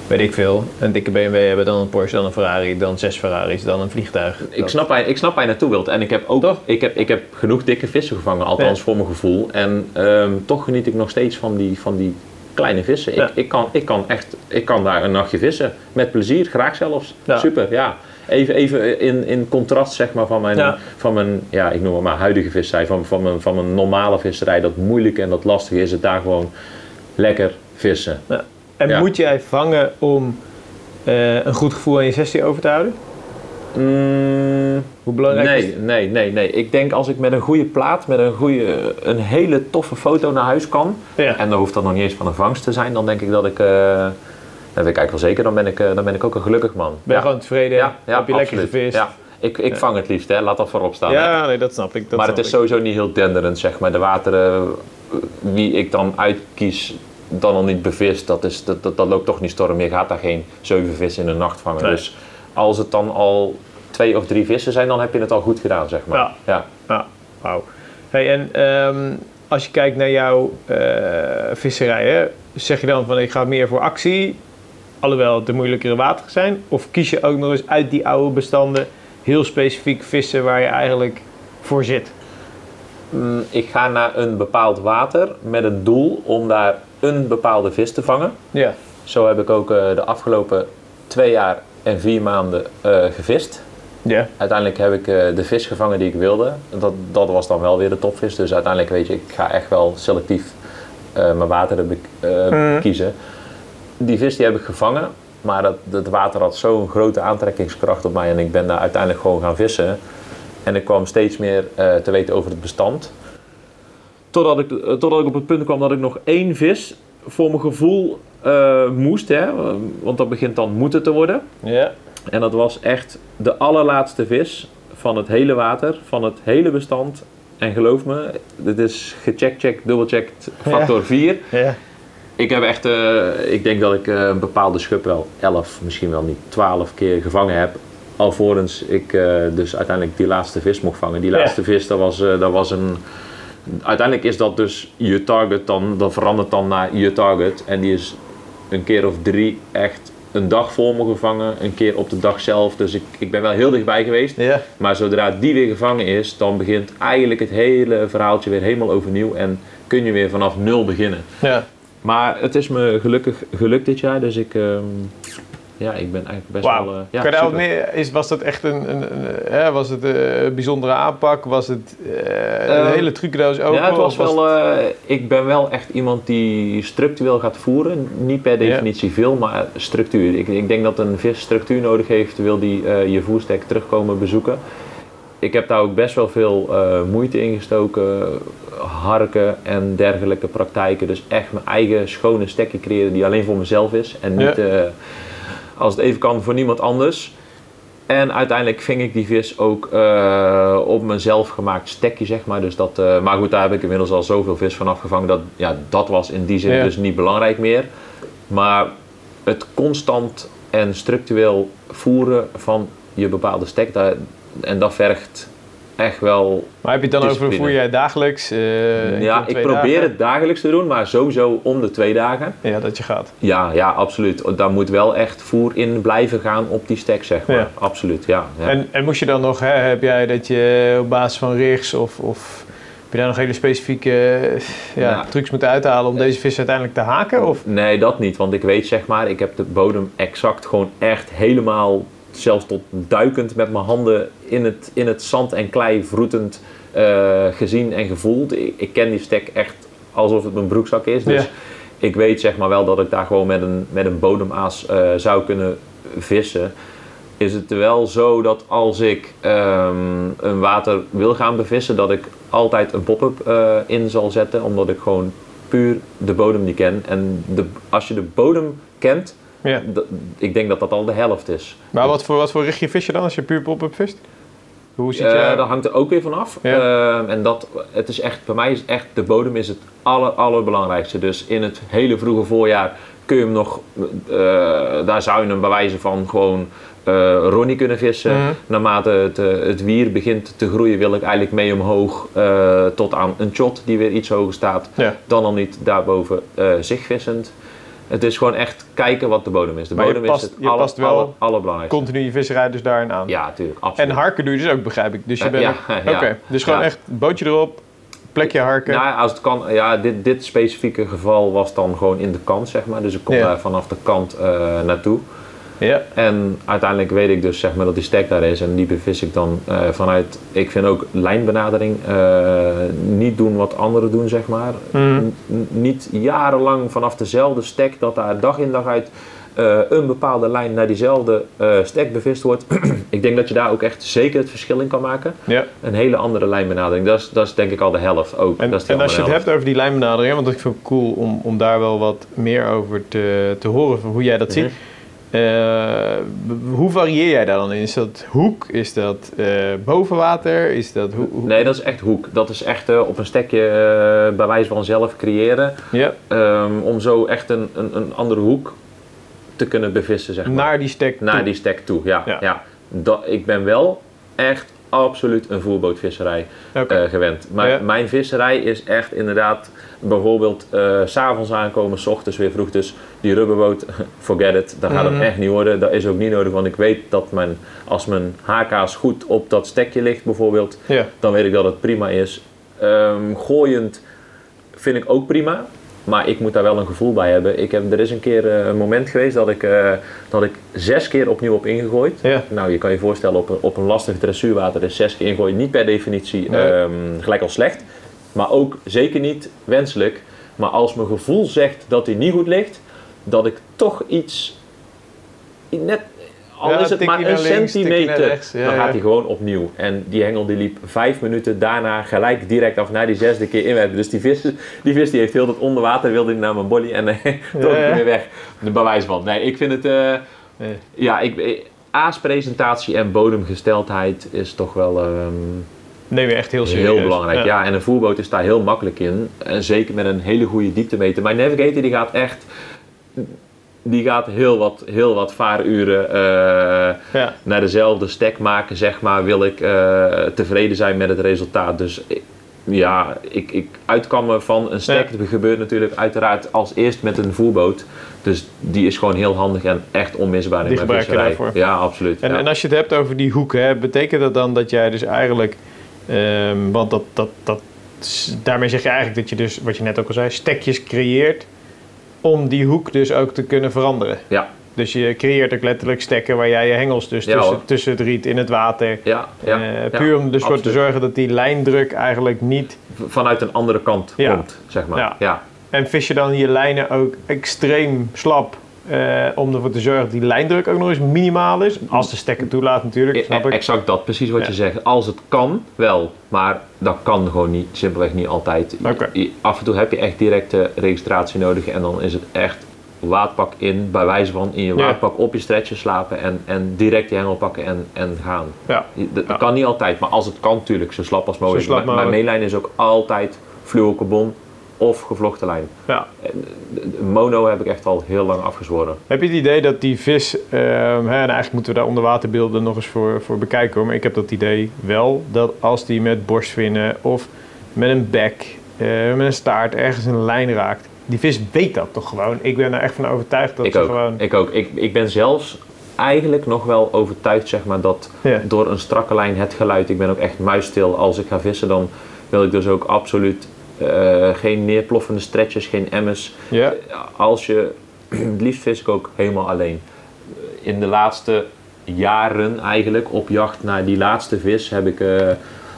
weet ik veel, een dikke BMW hebben, dan een Porsche, dan een Ferrari, dan zes Ferraris, dan een vliegtuig. Ik Dat- snap, waar, ik snap waar je naartoe wilt. En ik heb ook Toch? ik heb, ik heb genoeg dikke vissen gevangen, althans Ja. voor mijn gevoel. En ehm, toch geniet ik nog steeds van die, van die kleine vissen. Ja. Ik, ik, kan, ik, kan echt, ik kan daar een nachtje vissen. Met plezier, graag zelfs. Ja. Super, ja. Even, even in, in contrast zeg maar, van mijn, Ja. van mijn ja, ik noem het maar huidige visserij. Van, van, mijn, van mijn normale visserij. Dat moeilijke en dat lastige is het daar gewoon lekker vissen. En moet jij vangen om eh, een goed gevoel aan je sessie over te houden? Mm, Hoe belangrijk is Nee, nee, nee, nee. Ik denk als ik met een goede plaat, met een, goede, een hele toffe foto naar huis kan. Ja. En dan hoeft dat nog niet eens van een vangst te zijn. Dan denk ik dat ik, eh dat weet ik eigenlijk wel zeker, dan ben ik, eh, dan ben ik ook een gelukkig man. Ben je ja. gewoon tevreden? ja, ja, heb je lekker gevist? Ja. Ik, ik vang het liefst, hè. laat dat voorop staan. hè. Ja, nee, dat snap ik. Dat maar snap het is ik. sowieso niet heel denderend, zeg maar. De wateren wie ik dan uitkies, dan al niet bevist, dat, is, dat, dat, dat loopt toch niet storm. Je gaat daar geen zeven vissen in een nacht vangen. Nee. Dus als het dan al twee of drie vissen zijn, dan heb je het al goed gedaan, zeg maar. Ja. ja. Ja, wauw. Hey, en ehm, als je kijkt naar jouw eh, visserij, hè, zeg je dan van ik ga meer voor actie, alhoewel het de moeilijkere wateren zijn? Of kies je ook nog eens uit die oude bestanden heel specifiek vissen waar je eigenlijk voor zit? Mm, Ik ga naar een bepaald water met het doel om daar een bepaalde vis te vangen. Ja. Zo heb ik ook eh, de afgelopen twee jaar en vier maanden eh, gevist. Ja. Uiteindelijk heb ik eh, de vis gevangen die ik wilde. Dat, dat was dan wel weer de topvis. Dus uiteindelijk weet je, ik ga echt wel selectief eh, mijn eh, Mhm. kiezen. Die vis die heb ik gevangen. Maar dat, dat water had zo'n grote aantrekkingskracht op mij. En ik ben daar uiteindelijk gewoon gaan vissen. En ik kwam steeds meer te weten over het bestand. Totdat ik, totdat ik op het punt kwam dat ik nog één vis voor mijn gevoel eh, moest. Hè, want dat begint dan moeten te worden. Ja. En dat was echt de allerlaatste vis van het hele water, van het hele bestand. En geloof me, dit is gecheckt, check, dubbelcheckt, factor 4. Ja. Ik heb echt, eh, ik denk dat ik eh, een bepaalde schub wel 11, misschien wel niet 12 keer gevangen heb. Alvorens ik dus uiteindelijk die laatste vis mocht vangen. Die Ja. laatste vis, dat was, dat was een. Uiteindelijk is dat dus je target dan, dat verandert dan naar je target. En die is een keer of drie echt een dag voor me gevangen, een keer op de dag zelf. Dus ik, ik ben wel heel dichtbij geweest. Ja. Maar zodra die weer gevangen is, dan begint eigenlijk het hele verhaaltje weer helemaal overnieuw. En kun je weer vanaf nul beginnen. Ja. Maar het is me gelukkig gelukt dit jaar, dus ik, ehm, ja, ik ben eigenlijk best wel... eh, ja, kan meer, is, was dat echt een, een, een, eh, hè, was het eh, een bijzondere aanpak? Was het een Eh, hele trucendoos open? Ja, het was wel, ik ben wel echt iemand die structureel gaat voeren. Niet per definitie veel, maar structuur. Ik, ik denk dat een vis structuur nodig heeft, wil die je voerstek terugkomen bezoeken. ik heb daar ook best wel veel moeite in gestoken. Harken en dergelijke praktijken. Dus echt mijn eigen schone stekje creëren die alleen voor mezelf is. En niet, Ja. Als het even kan, voor niemand anders. En uiteindelijk ving ik die vis ook eh, op mijn zelfgemaakt stekje, zeg maar. Dus dat, eh, maar goed, daar heb ik inmiddels al zoveel vis van afgevangen. Dat, ja, dat was in die zin Ja. dus niet belangrijk meer. Maar het constant en structureel voeren van je bepaalde stek, daar, en dat vergt echt wel Maar heb je het dan over, voer jij dagelijks? eh, ja, ik probeer dagen? het dagelijks te doen, maar sowieso om de twee dagen. Ja, dat je gaat. Ja, ja, absoluut. Daar moet wel echt voer in blijven gaan op die stek, zeg maar. Ja. Absoluut, ja. ja. En, en moest je dan nog, hè, heb jij dat je op basis van rigs of, of heb je daar nog hele specifieke eh, ja, Ja. trucs moeten uithalen om deze vis uiteindelijk te haken? Of? Nee, dat niet. Want ik weet, zeg maar, ik heb de bodem exact gewoon echt helemaal, zelfs tot duikend met mijn handen in het, in het zand en klei vroetend eh, gezien en gevoeld. Ik, ik ken die stek echt alsof het mijn broekzak is. Dus Ja. ik weet, zeg maar, wel dat ik daar gewoon met een, met een bodemaas eh, zou kunnen vissen. Is het wel zo dat als ik ehm, een water wil gaan bevissen, dat ik altijd een pop-up eh, in zal zetten, omdat ik gewoon puur de bodem niet ken. En de, als je de bodem kent, Ja. ik denk dat dat al de helft is. Maar wat voor, wat voor richtje vis je dan als je puur pop-up vist? Hoe ziet Eh je... dat hangt er ook weer van af. Ja. Ehm, en dat, het is echt, bij mij is echt, de bodem is het aller, allerbelangrijkste. Dus in het hele vroege voorjaar kun je hem nog, eh, daar zou je hem bij wijze van gewoon eh Ronnie kunnen vissen. Mhm. Naarmate het, het wier begint te groeien wil ik eigenlijk mee omhoog tot aan een shot die weer iets hoger staat. Ja. Dan al niet daarboven zich vissend. Het is gewoon echt kijken wat de bodem is. De Maar bodem past- is het je aller, past wel aller, allerbelangrijkste. Continu je visserij dus daarin aan. Ja, natuurlijk. Absoluut. En harken doe je dus ook, begrijp ik. Dus je Eh, bent... ja. Oké, dus gewoon echt bootje erop, plekje harken. Nou, als het kan, ja, dit, dit specifieke geval was dan gewoon in de kant, zeg maar. Dus ik kom Ja. daar vanaf de kant eh, naartoe. Ja. En uiteindelijk weet ik dus zeg maar, dat die stek daar is en die bevis ik dan eh, vanuit, ik vind ook lijnbenadering, eh, niet doen wat anderen doen, zeg maar. Mhm. Niet jarenlang vanaf dezelfde stek, dat daar dag in dag uit eh, een bepaalde lijn naar diezelfde stek bevist wordt. ik denk dat je daar ook echt zeker het verschil in kan maken. ja. Een hele andere lijnbenadering, dat is, dat is denk ik al de helft ook. En, dat is en als je het hebt over die lijnbenadering, want ik vind het cool om, om daar wel wat meer over te, te horen, van hoe jij dat Mhm. ziet. Eh, hoe varieer jij daar dan in? Is dat hoek? Is dat eh bovenwater? Is dat Nee, dat is echt hoek. Dat is echt eh, op een stekje bij wijze van zelf creëren. Ja, ehm, om zo echt een, een, een andere hoek te kunnen bevissen, zeg maar. naar die stek Naar toe. die stek toe, ja. Ja. ja. Dat, ik ben wel echt absoluut een voerbootvisserij gewend. Maar Ja. mijn visserij is echt inderdaad bijvoorbeeld s s'avonds aankomen, s ochtends weer vroeg. Dus die rubberboot, forget it, dat gaat Mhm. hem echt niet worden. Dat is ook niet nodig, want ik weet dat mijn, als mijn HK's goed op dat stekje ligt bijvoorbeeld, dan weet ik dat het prima is. Ehm, gooiend vind ik ook prima. Maar ik moet daar wel een gevoel bij hebben. Ik heb, er is een keer eh, een moment geweest dat ik, eh, dat ik zes keer opnieuw op ingegooid. Ja. Nou, je kan je voorstellen, op een, op een lastig dressuurwater is zes keer ingooien niet per definitie Nee. ehm, gelijk al slecht. Maar ook zeker niet wenselijk. Maar als mijn gevoel zegt dat hij niet goed ligt, dat ik toch iets, net, al Ja, is het maar een links, centimeter, rechts. Ja, dan gaat hij gewoon opnieuw. En die hengel die liep vijf minuten daarna gelijk direct af naar die zesde keer inwerpen. Dus die vis, die vis die heeft heel dat onder water, wilde hij naar mijn body en eh, trok ja. hij weer weg. De bewijs van. Nee, ik vind het... eh, Nee. ja, ik, eh, aaspresentatie en bodemgesteldheid is toch wel ehm, Neem je echt heel serieus. heel belangrijk. Ja. en een voerboot is daar heel makkelijk in. En zeker met een hele goede dieptemeter. Mijn Navigator die gaat echt... Die gaat heel wat, heel wat vaaruren eh, Ja. naar dezelfde stek maken, zeg maar. Wil ik eh, tevreden zijn met het resultaat. Dus ja, ik, ik uitkammen van een stek Ja. dat gebeurt natuurlijk uiteraard als eerst met een voerboot. Dus die is gewoon heel handig en echt onmisbaar in Die mijn visserij. Ja, absoluut. En, ja. en als je het hebt over die hoeken, hè, betekent dat dan dat jij dus eigenlijk, ehm, want dat, dat, dat, daarmee zeg je eigenlijk dat je dus, wat je net ook al zei, stekjes creëert om die hoek dus ook te kunnen veranderen. ja, Dus je creëert ook letterlijk stekken waar jij je hengels dus Ja, tussen, tussen het riet in het water. ja, ja, eh, puur om dus voor te zorgen dat die lijndruk eigenlijk niet. Vanuit een andere kant komt, zeg maar. Ja. Ja. En vis je dan je lijnen ook extreem slap eh, om ervoor te zorgen dat die lijndruk ook nog eens minimaal is. Als de stekker toelaat natuurlijk, snap ik. Exact dat, precies wat Ja. je zegt. Als het kan, wel. Maar dat kan gewoon niet, simpelweg niet altijd. Af en toe heb je echt directe registratie nodig. En dan is het echt waadpak in, bij wijze van in je Ja. waadpak op je stretcher slapen. En, en direct je hengel pakken en, en gaan. Ja. Dat Ja. kan niet altijd, maar als het kan, natuurlijk, zo slap als mogelijk. Mijn- mainlijn is ook altijd fluorocarbon of gevlochten lijn. Ja. De Mono heb ik echt al heel lang afgezworen. Heb je het idee dat die vis, ehm, hè, en eigenlijk moeten we daar onderwaterbeelden nog eens voor, voor bekijken hoor, maar ik heb dat idee wel, dat als die met borstvinnen of met een bek, eh, met een staart ergens een lijn raakt, die vis weet dat toch gewoon. Ik ben er echt van overtuigd dat ik ze ook. gewoon... Ik ook. Ik, ik ben zelfs eigenlijk nog wel overtuigd zeg maar, dat Ja. door een strakke lijn het geluid. Ik ben ook echt muisstil als ik ga vissen. Dan wil ik dus ook absoluut eh, geen neerploffende stretches, geen emmers. Ja, Als je, het liefst vis ik ook helemaal alleen. In de laatste jaren eigenlijk op jacht naar die laatste vis heb ik, eh,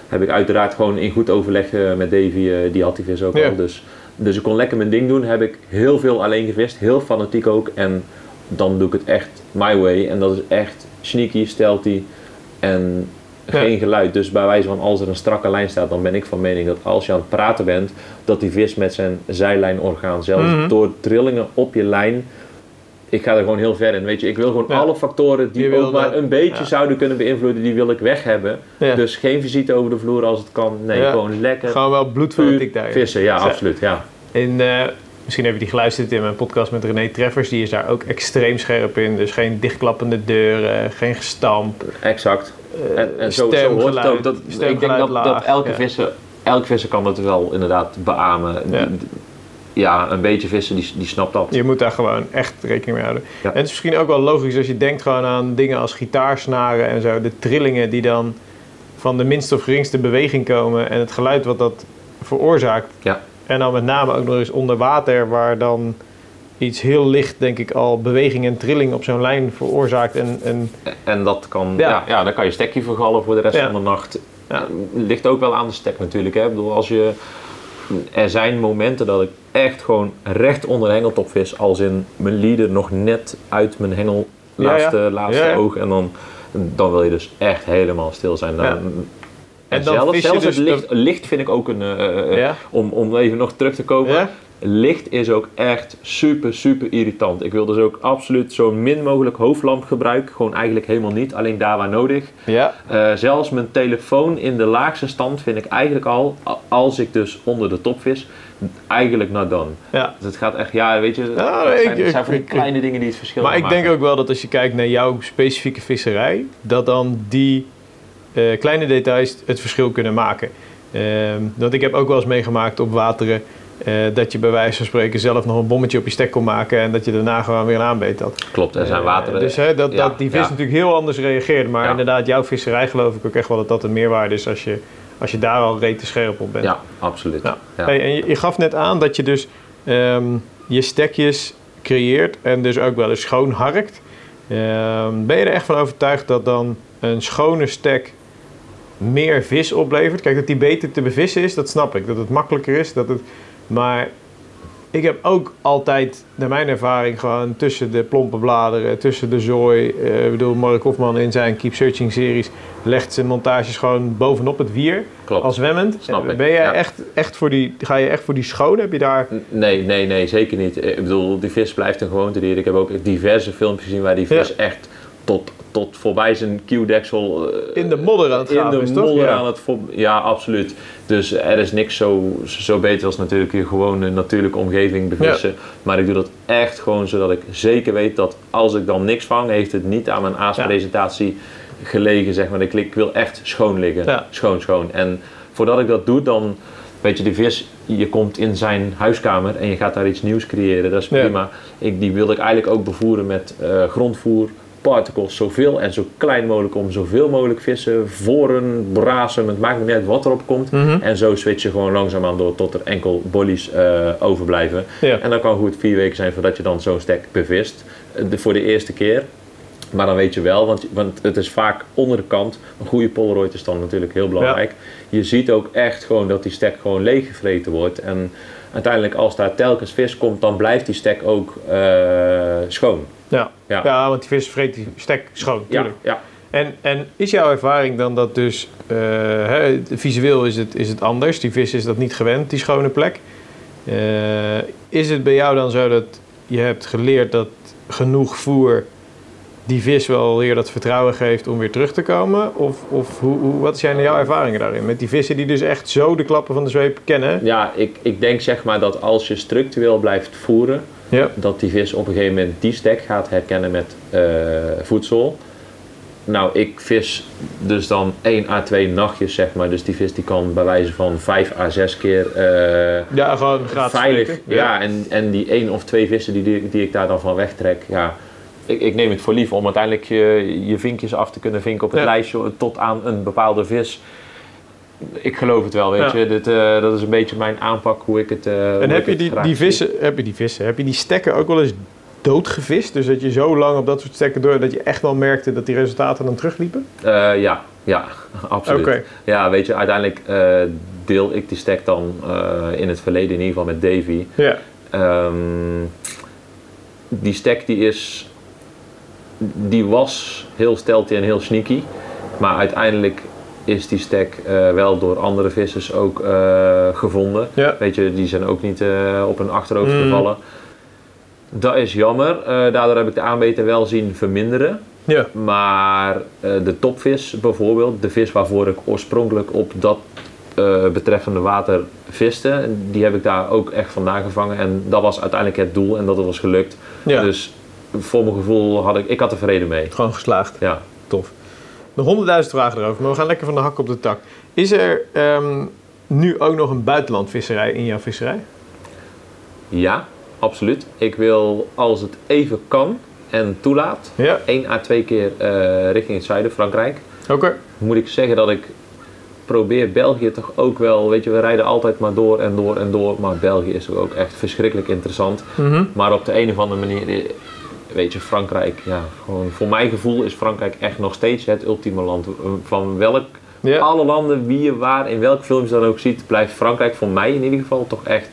heb ik uiteraard gewoon in goed overleg eh, met Davy, eh, die had die vis ook al. Dus, dus ik kon lekker mijn ding doen. Heb ik heel veel alleen gevist, heel fanatiek ook. En dan doe ik het echt my way. En dat is echt sneaky, stealthy en. Geen geluid. Dus bij wijze van als er een strakke lijn staat, dan ben ik van mening dat als je aan het praten bent, dat die vis met zijn zijlijnorgaan zelfs Mhm. door trillingen op je lijn. Ik ga er gewoon heel ver in. Weet je, ik wil gewoon Ja. alle factoren die ook maar een beetje ja. zouden kunnen beïnvloeden, die wil ik weg hebben. Ja. Dus geen visite over de vloer als het kan. Nee, gewoon lekker gewoon wel bloedfanatiek daar. vissen. Ja, absoluut. Ja. In, eh, misschien heb je die geluisterd in mijn podcast met René Treffers. Die is daar ook extreem scherp in. Dus geen dichtklappende deuren, geen gestamp. Exact. En, en zo, hoort het ook. Dat, ik denk dat, laag, dat elke, ja. visser, elke visser kan dat wel inderdaad beamen. Ja. Ja, een beetje vissen, die, die snapt dat. Je moet daar gewoon echt rekening mee houden. Ja. En het is misschien ook wel logisch als je denkt gewoon aan dingen als gitaarsnaren en zo. De trillingen die dan van de minste of geringste beweging komen. En het geluid wat dat veroorzaakt. Ja. En dan met name ook nog eens onder water waar dan iets heel licht denk ik al beweging en trilling op zo'n lijn veroorzaakt. En, en En dat kan, Ja. ja. Ja, dan kan je stekje vergallen voor de rest Ja. van de nacht. Ja. Ligt ook wel aan de stek natuurlijk. Hè. Ik bedoel, als je, er zijn momenten dat ik echt gewoon recht onder de hengeltop vis. Als in mijn leader nog net uit mijn hengel laatste, laatste oog. En dan, dan wil je dus echt helemaal stil zijn. Dan, Ja. En, En dan zelfs, zelfs dus het licht, licht vind ik ook een... eh, eh, om, om even nog terug te komen. Licht is ook echt super, super irritant. Ik wil dus ook absoluut zo min mogelijk hoofdlamp gebruiken. Gewoon eigenlijk helemaal niet, alleen daar waar nodig. ja, Eh, zelfs mijn telefoon in de laagste stand vind ik eigenlijk al, als ik dus onder de top vis, eigenlijk not done. ja. Dus het gaat echt, ja, weet je, Ja, het ik- zijn, het zijn van die ik- kleine dingen die het verschil Maar ik maken. denk ook wel dat als je kijkt naar jouw specifieke visserij, dat dan die eh, kleine details het verschil kunnen maken. Ehm want ik heb ook wel eens meegemaakt op wateren eh, dat je bij wijze van spreken zelf nog een bommetje op je stek kon maken en dat je daarna gewoon weer een aanbeet had. Klopt, er zijn Eh, wateren. dus hè, dat, ja, dat die vis ja. natuurlijk heel anders reageert. Maar Ja. inderdaad, jouw visserij geloof ik ook echt wel dat dat een meerwaarde is als je, als je daar al rete scherp op bent. Ja, absoluut. Hey, en je, je gaf net aan dat je dus ehm, je stekjes creëert en dus ook wel eens schoon harkt. Ehm, ben je er echt van overtuigd dat dan een schone stek meer vis oplevert? Kijk, dat die beter te bevissen is, dat snap ik. Dat het makkelijker is. Dat het, maar ik heb ook altijd, naar mijn ervaring, gewoon tussen de plompe bladeren, tussen de zooi. eh, ik bedoel, Mark Hofman in zijn Keep Searching series legt zijn montages gewoon bovenop het wier Klopt. als zwemmend. Snap ik, ben jij ja. echt, echt voor die, ga je echt voor die schoon? Heb je daar... Nee, nee, nee, zeker niet. Ik bedoel, die vis blijft een gewoontedier. Ik heb ook diverse filmpjes gezien waar die vis Ja. echt tot, tot voorbij zijn kieuwdeksel... eh, In de modder aan het in graven de toch? modder Ja. aan het... Ja, absoluut. Dus er is niks zo, zo beter als natuurlijk je gewone natuurlijke omgeving bevissen. Maar ik doe dat echt gewoon zodat ik zeker weet dat als ik dan niks vang, heeft het niet aan mijn aaspresentatie gelegen, zeg maar. Ik, ik wil echt schoon liggen. Ja. Schoon, schoon. En voordat ik dat doe, dan... Weet je, die vis, je komt in zijn huiskamer en je gaat daar iets nieuws creëren. Dat is Ja. prima. Ik, die wilde ik eigenlijk ook bevoeren met eh, grondvoer, particles, zoveel en zo klein mogelijk om zoveel mogelijk vissen, voren, brazen, het maakt niet uit wat erop komt. Mhm. En zo switch je gewoon langzaamaan door tot er enkel bollies eh, overblijven. Ja. En dan kan goed vier weken zijn voordat je dan zo'n stek bevist. Eh, de- voor de eerste keer. Maar dan weet je wel, want, want het is vaak onder de kant. Een goede Polaroid is dan natuurlijk heel belangrijk. Je ziet ook echt gewoon dat die stek gewoon leeggevreten wordt. En uiteindelijk als daar telkens vis komt, dan blijft die stek ook eh, schoon. Ja. Ja. Ja. want die vis vreet die stek schoon, Ja, tuurlijk. ja. En, en is jouw ervaring dan dat dus, eh, visueel is het, is het anders, die vis is dat niet gewend, die schone plek. Eh, is het bij jou dan zo dat je hebt geleerd dat genoeg voer die vis wel weer dat vertrouwen geeft om weer terug te komen? Of, of hoe, hoe, wat zijn jouw ervaringen daarin? Met die vissen die dus echt zo de klappen van de zweep kennen? ja ik, ik denk zeg maar dat als je structureel blijft voeren, Ja. dat die vis op een gegeven moment die stek gaat herkennen met eh, voedsel. Nou, ik vis dus dan 1 à 2 nachtjes, zeg maar. Dus die vis die kan bij wijze van 5 à 6 keer eh, Ja, gewoon veilig. Ja, en, en die één of twee vissen die, die, die ik daar dan van wegtrek, ja. Ik, ik neem het voor lief om uiteindelijk je, je vinkjes af te kunnen vinken op het Ja. lijstje tot aan een bepaalde vis. Ik geloof het wel, weet Ja. je. Dit, eh, dat is een beetje mijn aanpak hoe ik het. eh, En heb je die, die zie. vissen, heb je die vissen, heb je die stekken ook wel eens doodgevist? Dus dat je zo lang op dat soort stekken door, dat je echt wel merkte dat die resultaten dan terugliepen? Eh, ja, ja, absoluut. Ja, weet je, uiteindelijk deel ik die stack dan in het verleden in ieder geval met Davy. Ja. Ehm, die stack die is, die was heel stealthy en heel sneaky, maar uiteindelijk is die stack eh, wel door andere vissers ook eh, gevonden. Ja. Weet je, die zijn ook niet eh, op hun achterhoofd Mm. gevallen. Dat is jammer. Daardoor heb ik de aanbeter wel zien verminderen. Ja. Maar de topvis bijvoorbeeld, de vis waarvoor ik oorspronkelijk op dat betreffende water viste, die heb ik daar ook echt vandaan gevangen. En dat was uiteindelijk het doel en dat was gelukt. ja. Dus voor mijn gevoel had ik, ik had er vrede mee. Gewoon geslaagd. Ja. Tof. Nog honderdduizend vragen erover, maar we gaan lekker van de hak op de tak. Is er ehm, nu ook nog een buitenlandvisserij in jouw visserij? ja, absoluut. Ik wil als het even kan en toelaat, Ja. één à twee keer eh, richting het zuiden, Frankrijk. Oké. moet ik zeggen dat ik probeer België toch ook wel, weet je, we rijden altijd maar door en door en door, maar België is ook echt verschrikkelijk interessant. Mhm. Maar op de een of andere manier, weet je, Frankrijk, ja, gewoon voor mijn gevoel is Frankrijk echt nog steeds het ultieme land. Van welk, Ja. alle landen, wie je waar, in welk film je dan ook ziet, blijft Frankrijk voor mij in ieder geval toch echt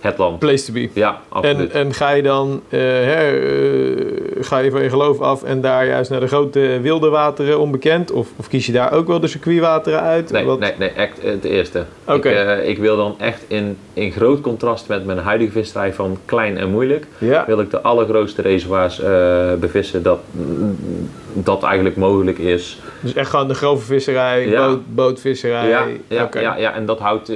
het land. Place to be. Ja, absoluut. En, en ga je dan eh, eh, ga je van je geloof af en daar juist naar de grote wilde wateren onbekend? Of, of kies je daar ook wel de circuitwateren uit? Nee, Wat- nee, nee, echt het eerste. Oké. Ik, eh, ik wil dan echt in, in groot contrast met mijn huidige visserij van klein en moeilijk, Ja. wil ik de allergrootste reservoirs eh, bevissen dat, dat eigenlijk mogelijk is. Dus echt gewoon de grove visserij, Ja. boot, bootvisserij. Ja, ja, ja, en dat houdt.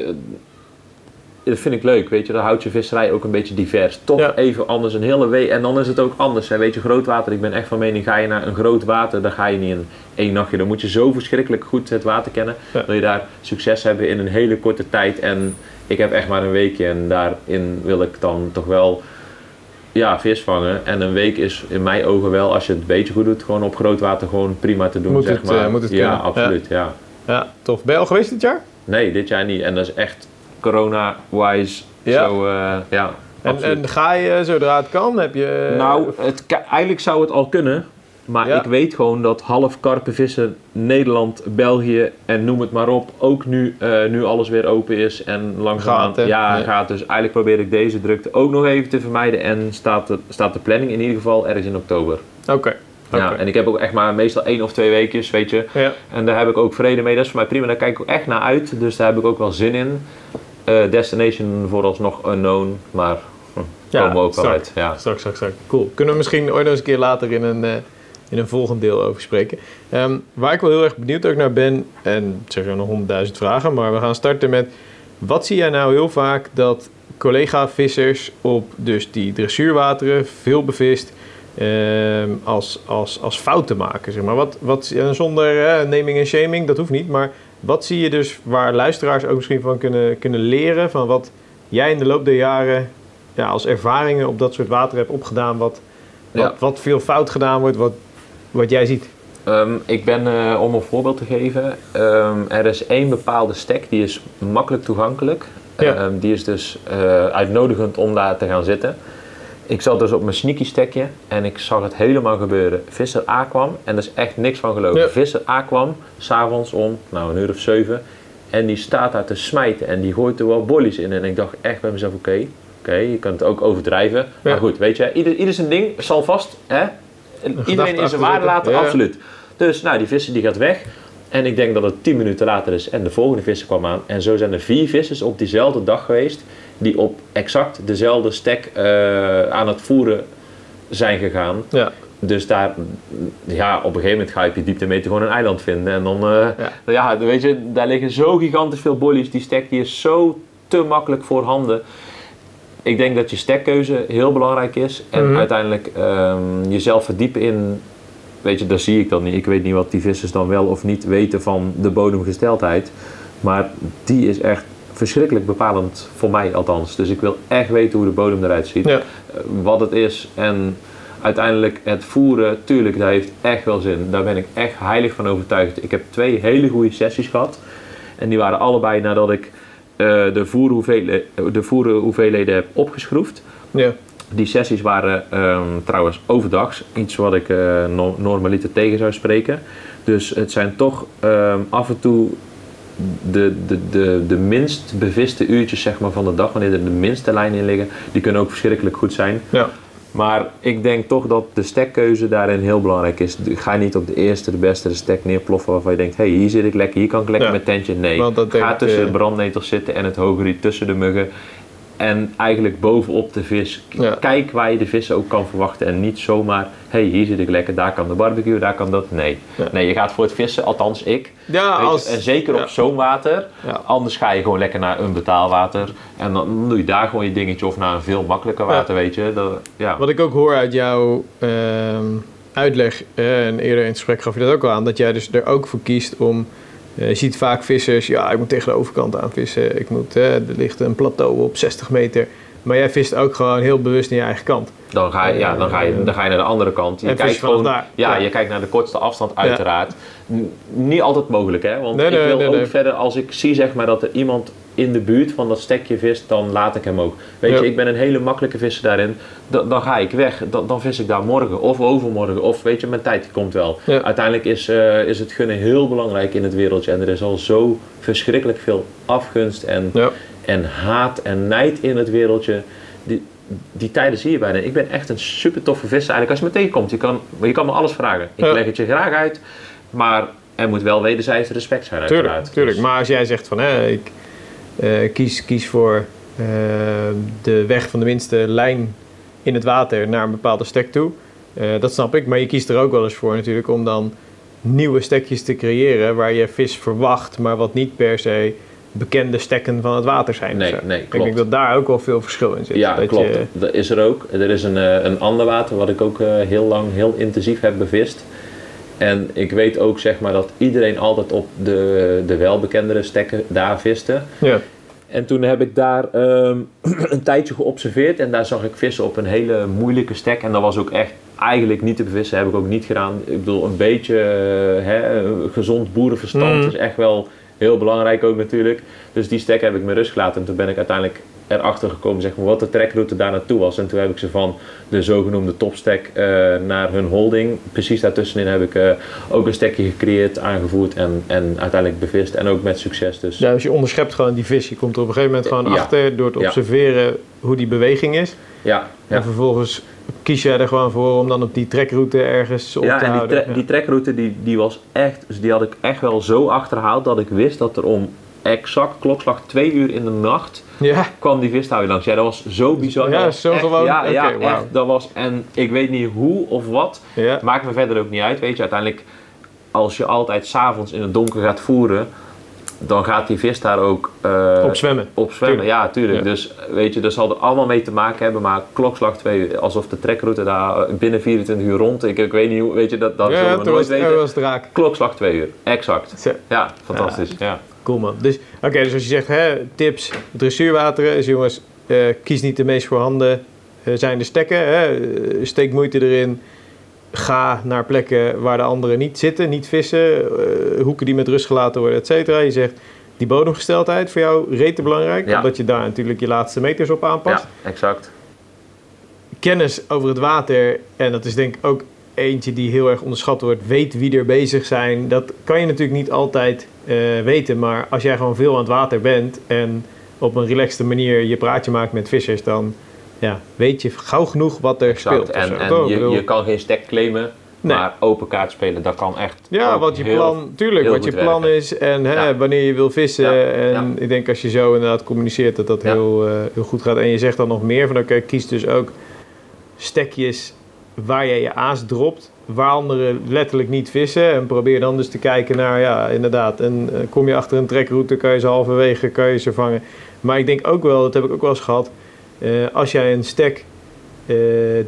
Dat vind ik leuk, weet je. Dat houdt je visserij ook een beetje divers. Toch Ja. even anders, een hele week. En dan is het ook anders. Hè. Weet je, groot water. Ik ben echt van mening, ga je naar een groot water, dan ga je niet in één nachtje. Dan moet je zo verschrikkelijk goed het water kennen. Ja. Wil je daar succes hebben in een hele korte tijd. En ik heb echt maar een weekje. En daarin wil ik dan toch wel ja, vis vangen. En een week is in mijn ogen wel, als je het een beetje goed doet, gewoon op groot water gewoon prima te doen. Moet zeg het, maar. eh, moet het ja, kunnen. absoluut. Ja. Ja, tof. Ben je al geweest dit jaar? Nee, dit jaar niet. En dat is echt corona-wise Ja. zo, eh, ja, En, en ga je zodra het kan? Heb je... nou, het, eigenlijk zou het al kunnen. Maar Ja. ik weet gewoon dat half karpenvissen Nederland, België en noem het maar op, ook nu, eh, nu alles weer open is en langzaamaan Gaat, ja, Ja. gaat. Dus eigenlijk probeer ik deze drukte ook nog even te vermijden en staat de, staat de planning in ieder geval ergens in oktober. Oké. Ja, en ik heb ook echt maar meestal één of twee weekjes, weet je. Ja. En daar heb ik ook vrede mee. Dat is voor mij prima. Daar kijk ik ook echt naar uit. Dus daar heb ik ook wel zin in. Eh, destination vooralsnog unknown. Maar hm, Ja, komen we ook wel uit. Ja. Straks, straks, straks. Cool. Kunnen we misschien ooit nog eens een keer later in een, eh, in een volgend deel over spreken. Ehm, waar ik wel heel erg benieuwd ook naar ben, en zeg er nog honderdduizend vragen, maar we gaan starten met, wat zie jij nou heel vaak dat collega-vissers op dus die dressuurwateren, veel bevist, ehm, als, als, als fouten maken? Zeg maar. wat, wat, en zonder eh, naming en shaming, dat hoeft niet, maar wat zie je dus waar luisteraars ook misschien van kunnen, kunnen leren, van wat jij in de loop der jaren ja, als ervaringen op dat soort water hebt opgedaan, wat, wat, Ja. wat veel fout gedaan wordt, wat, wat jij ziet. Ehm, ik ben, eh, om een voorbeeld te geven, ehm, er is één bepaalde stek die is makkelijk toegankelijk. Ja. Ehm, die is dus eh, uitnodigend om daar te gaan zitten. Ik zat dus op mijn sneaky stekje en ik zag het helemaal gebeuren. Visser A kwam en er is echt niks van gelogen. Ja. Visser A kwam s'avonds om nou, een uur of zeven en die staat daar te smijten en die gooit er wel bollies in. En ik dacht echt bij mezelf, oké, oké, je kan het ook overdrijven. Ja. Maar goed, weet je, ieder, ieder zijn ding zal vast, hè? Iedereen in zijn waarde laten, Ja. absoluut. Dus nou, die visser die gaat weg. En ik denk dat het 10 minuten later is en de volgende visser kwam aan. En zo zijn er vier vissers op diezelfde dag geweest. Die op exact dezelfde stek eh, aan het voeren zijn gegaan. Ja. Dus daar, ja, op een gegeven moment ga je op je dieptemeter gewoon een eiland vinden. En dan, eh, ja. weet je, daar liggen zo gigantisch veel bollies. Die stek die is zo te makkelijk voorhanden. Ik denk dat je stekkeuze heel belangrijk is. En Mhm. uiteindelijk ehm, jezelf verdiepen in, weet je, daar zie ik dan niet. Ik weet niet wat die vissers dan wel of niet weten van de bodemgesteldheid. Maar die is echt verschrikkelijk bepalend voor mij althans. Dus ik wil echt weten hoe de bodem eruit ziet. Ja. Eh, wat het is en uiteindelijk het voeren, tuurlijk, dat heeft echt wel zin. Daar ben ik echt heilig van overtuigd. Ik heb twee hele goede sessies gehad. En die waren allebei nadat ik eh, de, voerhoeveelheden, de voerhoeveelheden heb opgeschroefd. Ja. Die sessies waren ehm, trouwens overdags, iets wat ik no- normaliter tegen zou spreken. Dus het zijn toch ehm, af en toe de, de, de, de minst beviste uurtjes zeg maar, van de dag, wanneer er de minste lijnen in liggen. Die kunnen ook verschrikkelijk goed zijn. Ja. Maar ik denk toch dat de stekkeuze daarin heel belangrijk is. Ga niet op de eerste, de beste de stek neerploffen waarvan je denkt, hé, hey, hier zit ik lekker, hier kan ik lekker Ja. met tentje. Nee, ga tussen eh, de brandnetels zitten en het hogeriet tussen de muggen. En eigenlijk bovenop de vis. Ja. Kijk waar je de vissen ook kan verwachten. En niet zomaar, hé, hey, hier zit ik lekker, daar kan de barbecue, daar kan dat. Nee. Ja. Nee, je gaat voor het vissen, althans ik. Ja, als... en zeker op zo'n water. Anders ga je gewoon lekker naar een betaalwater. En dan doe je daar gewoon je dingetje. Of naar een veel makkelijker water, weet je. Dat, ja. Wat ik ook hoor uit jouw ehm, uitleg, eh, en eerder in het gesprek gaf je dat ook al aan, dat jij dus er ook voor kiest om, je ziet vaak vissers, ja, ik moet tegen de overkant aan vissen, ik moet, eh, er ligt een plateau op 60 meter. Maar jij vist ook gewoon heel bewust in je eigen kant. Dan ga, je, ja, dan, ga je, dan ga je naar de andere kant. Je En kijkt gewoon, daar. Ja, Ja. je kijkt naar de kortste afstand, uiteraard. Niet altijd mogelijk, hè? Want Nee, ik wil nee, ook verder, als ik zie zeg maar, dat er iemand in de buurt van dat stekje vist, dan laat ik hem ook. Weet Ja. je, ik ben een hele makkelijke visser daarin. Dan, dan ga ik weg. Dan, dan vis ik daar morgen of overmorgen. Of weet je, mijn tijd komt wel. Ja. Uiteindelijk is, eh, is het gunnen heel belangrijk in het wereldje. En er is al zo verschrikkelijk veel afgunst en, Ja. en haat en nijd in het wereldje. Die, die tijden zie je bijna. Ik ben echt een super toffe visser. Eigenlijk als je me tegenkomt, je kan, je kan me alles vragen. Ik leg het je graag uit. Maar er moet wel wederzijds respect zijn Tuurlijk, uiteraard. tuurlijk. Dus- Maar als jij zegt van, hè, ik kies, kies voor eh, de weg van de minste lijn in het water naar een bepaalde stek toe, eh, dat snap ik. Maar je kiest er ook wel eens voor natuurlijk om dan nieuwe stekjes te creëren waar je vis verwacht, maar wat niet per se bekende stekken van het water zijn. Nee, nee, Ik klopt. denk dat daar ook wel veel verschil in zit. Ja, dat klopt. Je, Dat is er ook. Er is een, eh, een ander water wat ik ook eh, heel lang, heel intensief heb bevist. En ik weet ook zeg maar dat iedereen altijd op de, de welbekendere stekken daar viste. ja. En toen heb ik daar ehm, een tijdje geobserveerd en daar zag ik vissen op een hele moeilijke stek. En dat was ook echt eigenlijk niet te bevissen, heb ik ook niet gedaan. Ik bedoel, een beetje eh, hè, gezond boerenverstand Mm. is echt wel heel belangrijk ook natuurlijk. Dus die stek heb ik me rust gelaten en toen ben ik uiteindelijk erachter gekomen zeg maar, wat de trekroute daar naartoe was. En toen heb ik ze van de zogenoemde topstek eh, naar hun holding. Precies daartussenin heb ik eh, ook een stekje gecreëerd, aangevoerd en, en uiteindelijk bevist. En ook met succes dus. Ja, dus je onderschept gewoon die vis. Je komt er op een gegeven moment gewoon Ja. achter door te Ja. observeren hoe die beweging is. Ja, ja. En vervolgens kies jij er gewoon voor om dan op die trekroute ergens op Ja, te en die, tre- die trekroute die, die was echt, dus die had ik echt wel zo achterhaald dat ik wist dat er om exact klokslag twee uur in de nacht ja. kwam die visstouw langs. Ja, dat was zo bizar. Ja, zo echt- gewoon? Ja, ja echt. Dat was, en ik weet niet hoe of wat, ja. maakt me verder ook niet uit. Weet je, uiteindelijk als je altijd s'avonds in het donker gaat voeren, dan gaat die vis daar ook eh, Op zwemmen. op zwemmen. Tuurlijk. Ja, tuurlijk. Ja. Dus weet je, dat zal er allemaal mee te maken hebben. Maar klokslag twee uur, alsof de trekroute daar binnen 24 uur rond. Ik, ik weet niet hoe, weet je, dat, dat zullen ja, we nooit weten. toen was het raak. Klokslag twee uur, exact. Ja, fantastisch. Ja. Cool man. Dus, oké, dus als je zegt hè, tips, dressuurwateren, is jongens, eh, kies niet de meest voorhanden eh, zijn de stekken. Hè, eh, steek moeite erin. Ga naar plekken waar de anderen niet zitten, niet vissen, eh, hoeken die met rust gelaten worden, et cetera. Je zegt die bodemgesteldheid voor jou rete belangrijk, Ja. omdat je daar natuurlijk je laatste meters op aanpast. ja, exact. kennis over het water, en dat is denk ik ook eentje die heel erg onderschat wordt, weet wie er bezig zijn. Dat kan je natuurlijk niet altijd eh, weten, maar als jij gewoon veel aan het water bent en op een relaxte manier je praatje maakt met vissers, dan ja, weet je gauw genoeg wat er Exact. speelt. En, en je, bedoel- je kan geen stek claimen, Nee. maar open kaart spelen, dat kan echt. Ja, wat je heel- plan, tuurlijk, wat je plan werken. is en hè, Ja. wanneer je wil vissen. Ja, En ja. ik denk als je zo inderdaad communiceert dat dat heel, eh, heel goed gaat. En je zegt dan nog meer van oké, kies dus ook stekjes waar jij je aas dropt, waar anderen letterlijk niet vissen. En probeer dan dus te kijken naar, ja, inderdaad. En eh, kom je achter een trekroute, kan je ze halverwege, kan je ze vangen. Maar ik denk ook wel, dat heb ik ook wel eens gehad, eh, als jij een stek eh,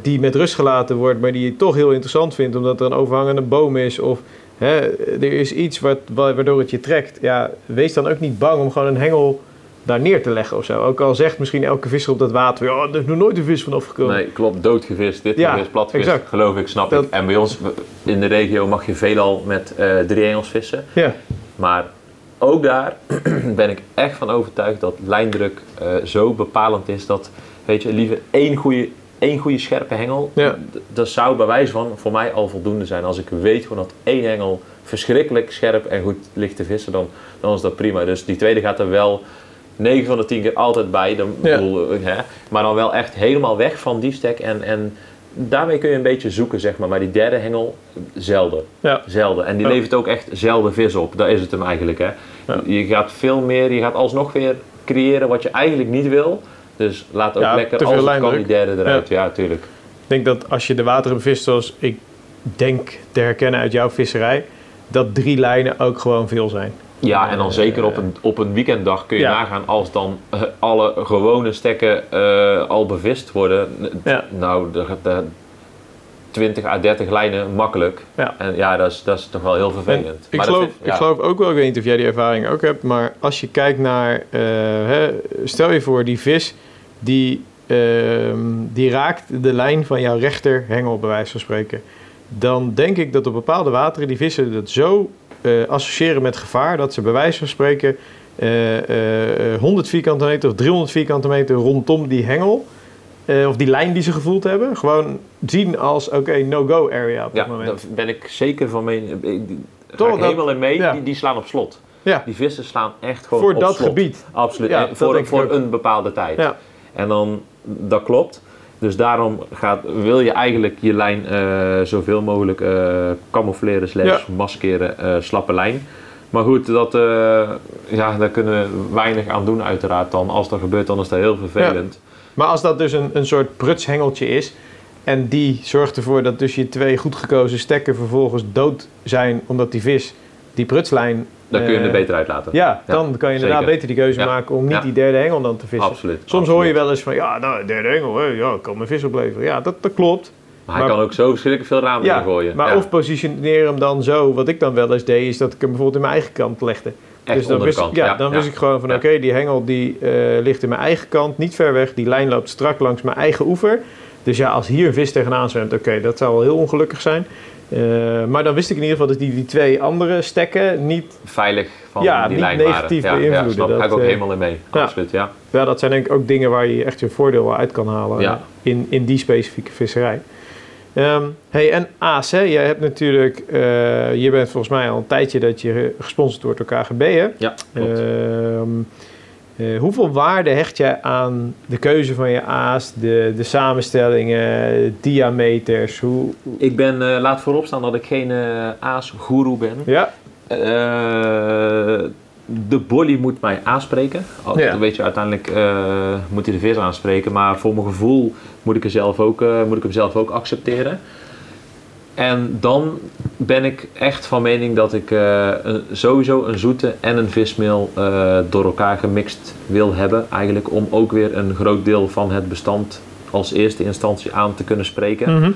die met rust gelaten wordt, maar die je toch heel interessant vindt, omdat er een overhangende boom is of hè, er is iets wat, wa- waardoor het je trekt. Ja, wees dan ook niet bang om gewoon een hengel daar neer te leggen of zo. Ook al zegt misschien elke visser op dat water, ja, er is nog nooit een vis vanaf gekomen. Nee, klopt. Doodgevist, dit Ja, platgevist, exact. geloof ik, snap Dat- ik. En bij ons in de regio mag je veelal met eh drie engels vissen. Ja, Maar ook daar ben ik echt van overtuigd dat lijndruk eh, zo bepalend is dat, weet je, liever één goede, één goede scherpe hengel, Ja. dat zou bij wijze van voor mij al voldoende zijn. Als ik weet gewoon dat één hengel verschrikkelijk scherp en goed ligt te vissen, dan, dan is dat prima. Dus die tweede gaat er wel 9 van de 10 keer altijd bij. Dan, Ja. bedoel, eh, hè, maar dan wel echt helemaal weg van die stek. En, en daarmee kun je een beetje zoeken, zeg maar. Maar die derde hengel, zelden. ja. Zelden. En die Ja. levert ook echt zelden vis op. Dat is het hem eigenlijk. Hè. Je gaat veel meer, je gaat alsnog weer creëren wat je eigenlijk niet wil. Dus laat ook lekker als het kan die derde eruit. Ja, tuurlijk. Ik denk dat als je de wateren bevist zoals ik denk te herkennen uit jouw visserij, dat drie lijnen ook gewoon veel zijn. Ja, en dan Eh, zeker op een, op een weekenddag kun je ja. nagaan als dan eh, alle gewone stekken eh, al bevist worden. Ja. Nou, gaat eh, 20 à 30 lijnen makkelijk. Ja. En ja, dat is, dat is toch wel heel En vervelend. ik, Maar geloof, ik geloof ook wel, ik weet niet of jij die ervaring ook hebt, maar als je kijkt naar, eh, hè, stel je voor die vis die, ehm, die raakt de lijn van jouw rechterhengel bij wijze van spreken. Dan denk ik dat op bepaalde wateren die vissen dat zo eh, associëren met gevaar dat ze bij wijze van spreken eh, eh, 100 vierkante meter of 300 vierkante meter rondom die hengel, eh, of die lijn die ze gevoeld hebben, gewoon zien als oké, no-go area op Ja, dat moment. daar ben ik zeker van Daar Toch, ik helemaal in mee. ja. Die, die slaan op slot. Ja, Die vissen slaan echt gewoon voor op dat slot. gebied. Absoluut. Ja, voor voor een bepaalde tijd. Ja. En dan, dat klopt. Dus daarom gaat, wil je eigenlijk je lijn eh, zoveel mogelijk eh camoufleren slash Ja. maskeren, eh, slappe lijn. Maar goed, dat, ja, daar kunnen we weinig aan doen uiteraard dan. Als dat gebeurt, dan is dat heel vervelend. Maar als dat dus een, een soort prutshengeltje is... en die zorgt ervoor dat dus je twee goed gekozen stekken vervolgens dood zijn... omdat die vis die prutslijn... Dan kun je eh, er beter uitlaten. Ja, dan kan je inderdaad zeker. beter die keuze Ja. maken om niet Ja. die derde hengel dan te vissen. Absoluut. Soms absoluut. hoor je wel eens van, ja, nou, derde hengel, hè, ja, ik kan mijn vis opleveren. Ja, dat, dat klopt. Maar hij maar- kan ook zo verschrikkelijk veel ramen Ja, gooien. maar Ja. of positioneer hem dan zo, wat ik dan wel eens deed, is dat ik hem bijvoorbeeld in mijn eigen kant legde. Echt dus dan wist. Ik, ja, dan wist ik gewoon van Ja. oké, die hengel die eh, ligt in mijn eigen kant, niet ver weg. Die lijn loopt strak langs mijn eigen oever. Dus ja, als hier een vis tegenaan zwemt, oké, dat zou wel heel ongelukkig zijn. Eh, maar dan wist ik in ieder geval dat die, die twee andere stekken niet... Veilig van Ja, die lijn negatief waren. Ja, beïnvloeden. Ja, snap, Dat, ga ik ook eh, helemaal in mee. ja. Absoluut, ja. Ja, dat zijn denk ik ook dingen waar je echt je voordeel uit kan halen Ja. in, in die specifieke visserij. Ehm, hey, en hè? jij hebt natuurlijk, eh, je bent volgens mij al een tijdje dat je gesponsord wordt door KGB, hè? Ja, klopt. Ehm, eh, hoeveel waarde hecht jij aan de keuze van je aas, de, de samenstellingen, diameters? Hoe, Ik ben, eh, laat voorop staan dat ik geen eh aas-goeroe ben. ja, de bolly moet mij aanspreken. Al- Ja. Dan weet je, uiteindelijk moet hij de vis aanspreken. Maar voor mijn gevoel moet ik, er zelf ook, moet ik hem zelf ook accepteren. En dan ben ik echt van mening dat ik eh, een- sowieso een zoete en een vismeel eh, door elkaar gemixt wil hebben. Eigenlijk om ook weer een groot deel van het bestand als eerste instantie aan te kunnen spreken. Mhm.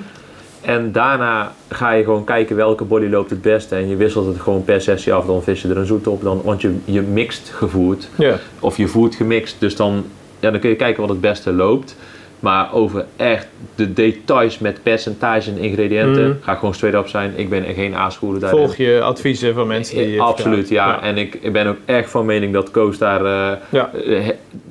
En daarna ga je gewoon kijken welke body loopt het beste. En je wisselt het gewoon per sessie af. Dan vis je er een zoet op. Dan, want je, je mixt gevoerd. Of je voert gemixt. Dus dan, ja, dan kun je kijken wat het beste loopt. Maar over echt de details met percentage en ingrediënten. Mhm. Ga ik gewoon straight up zijn. Ik ben geen aasgoer daarin. Volg je adviezen van mensen die je Absoluut, ja. En ik, ik ben ook echt van mening dat Koos daar eh, Ja. eh,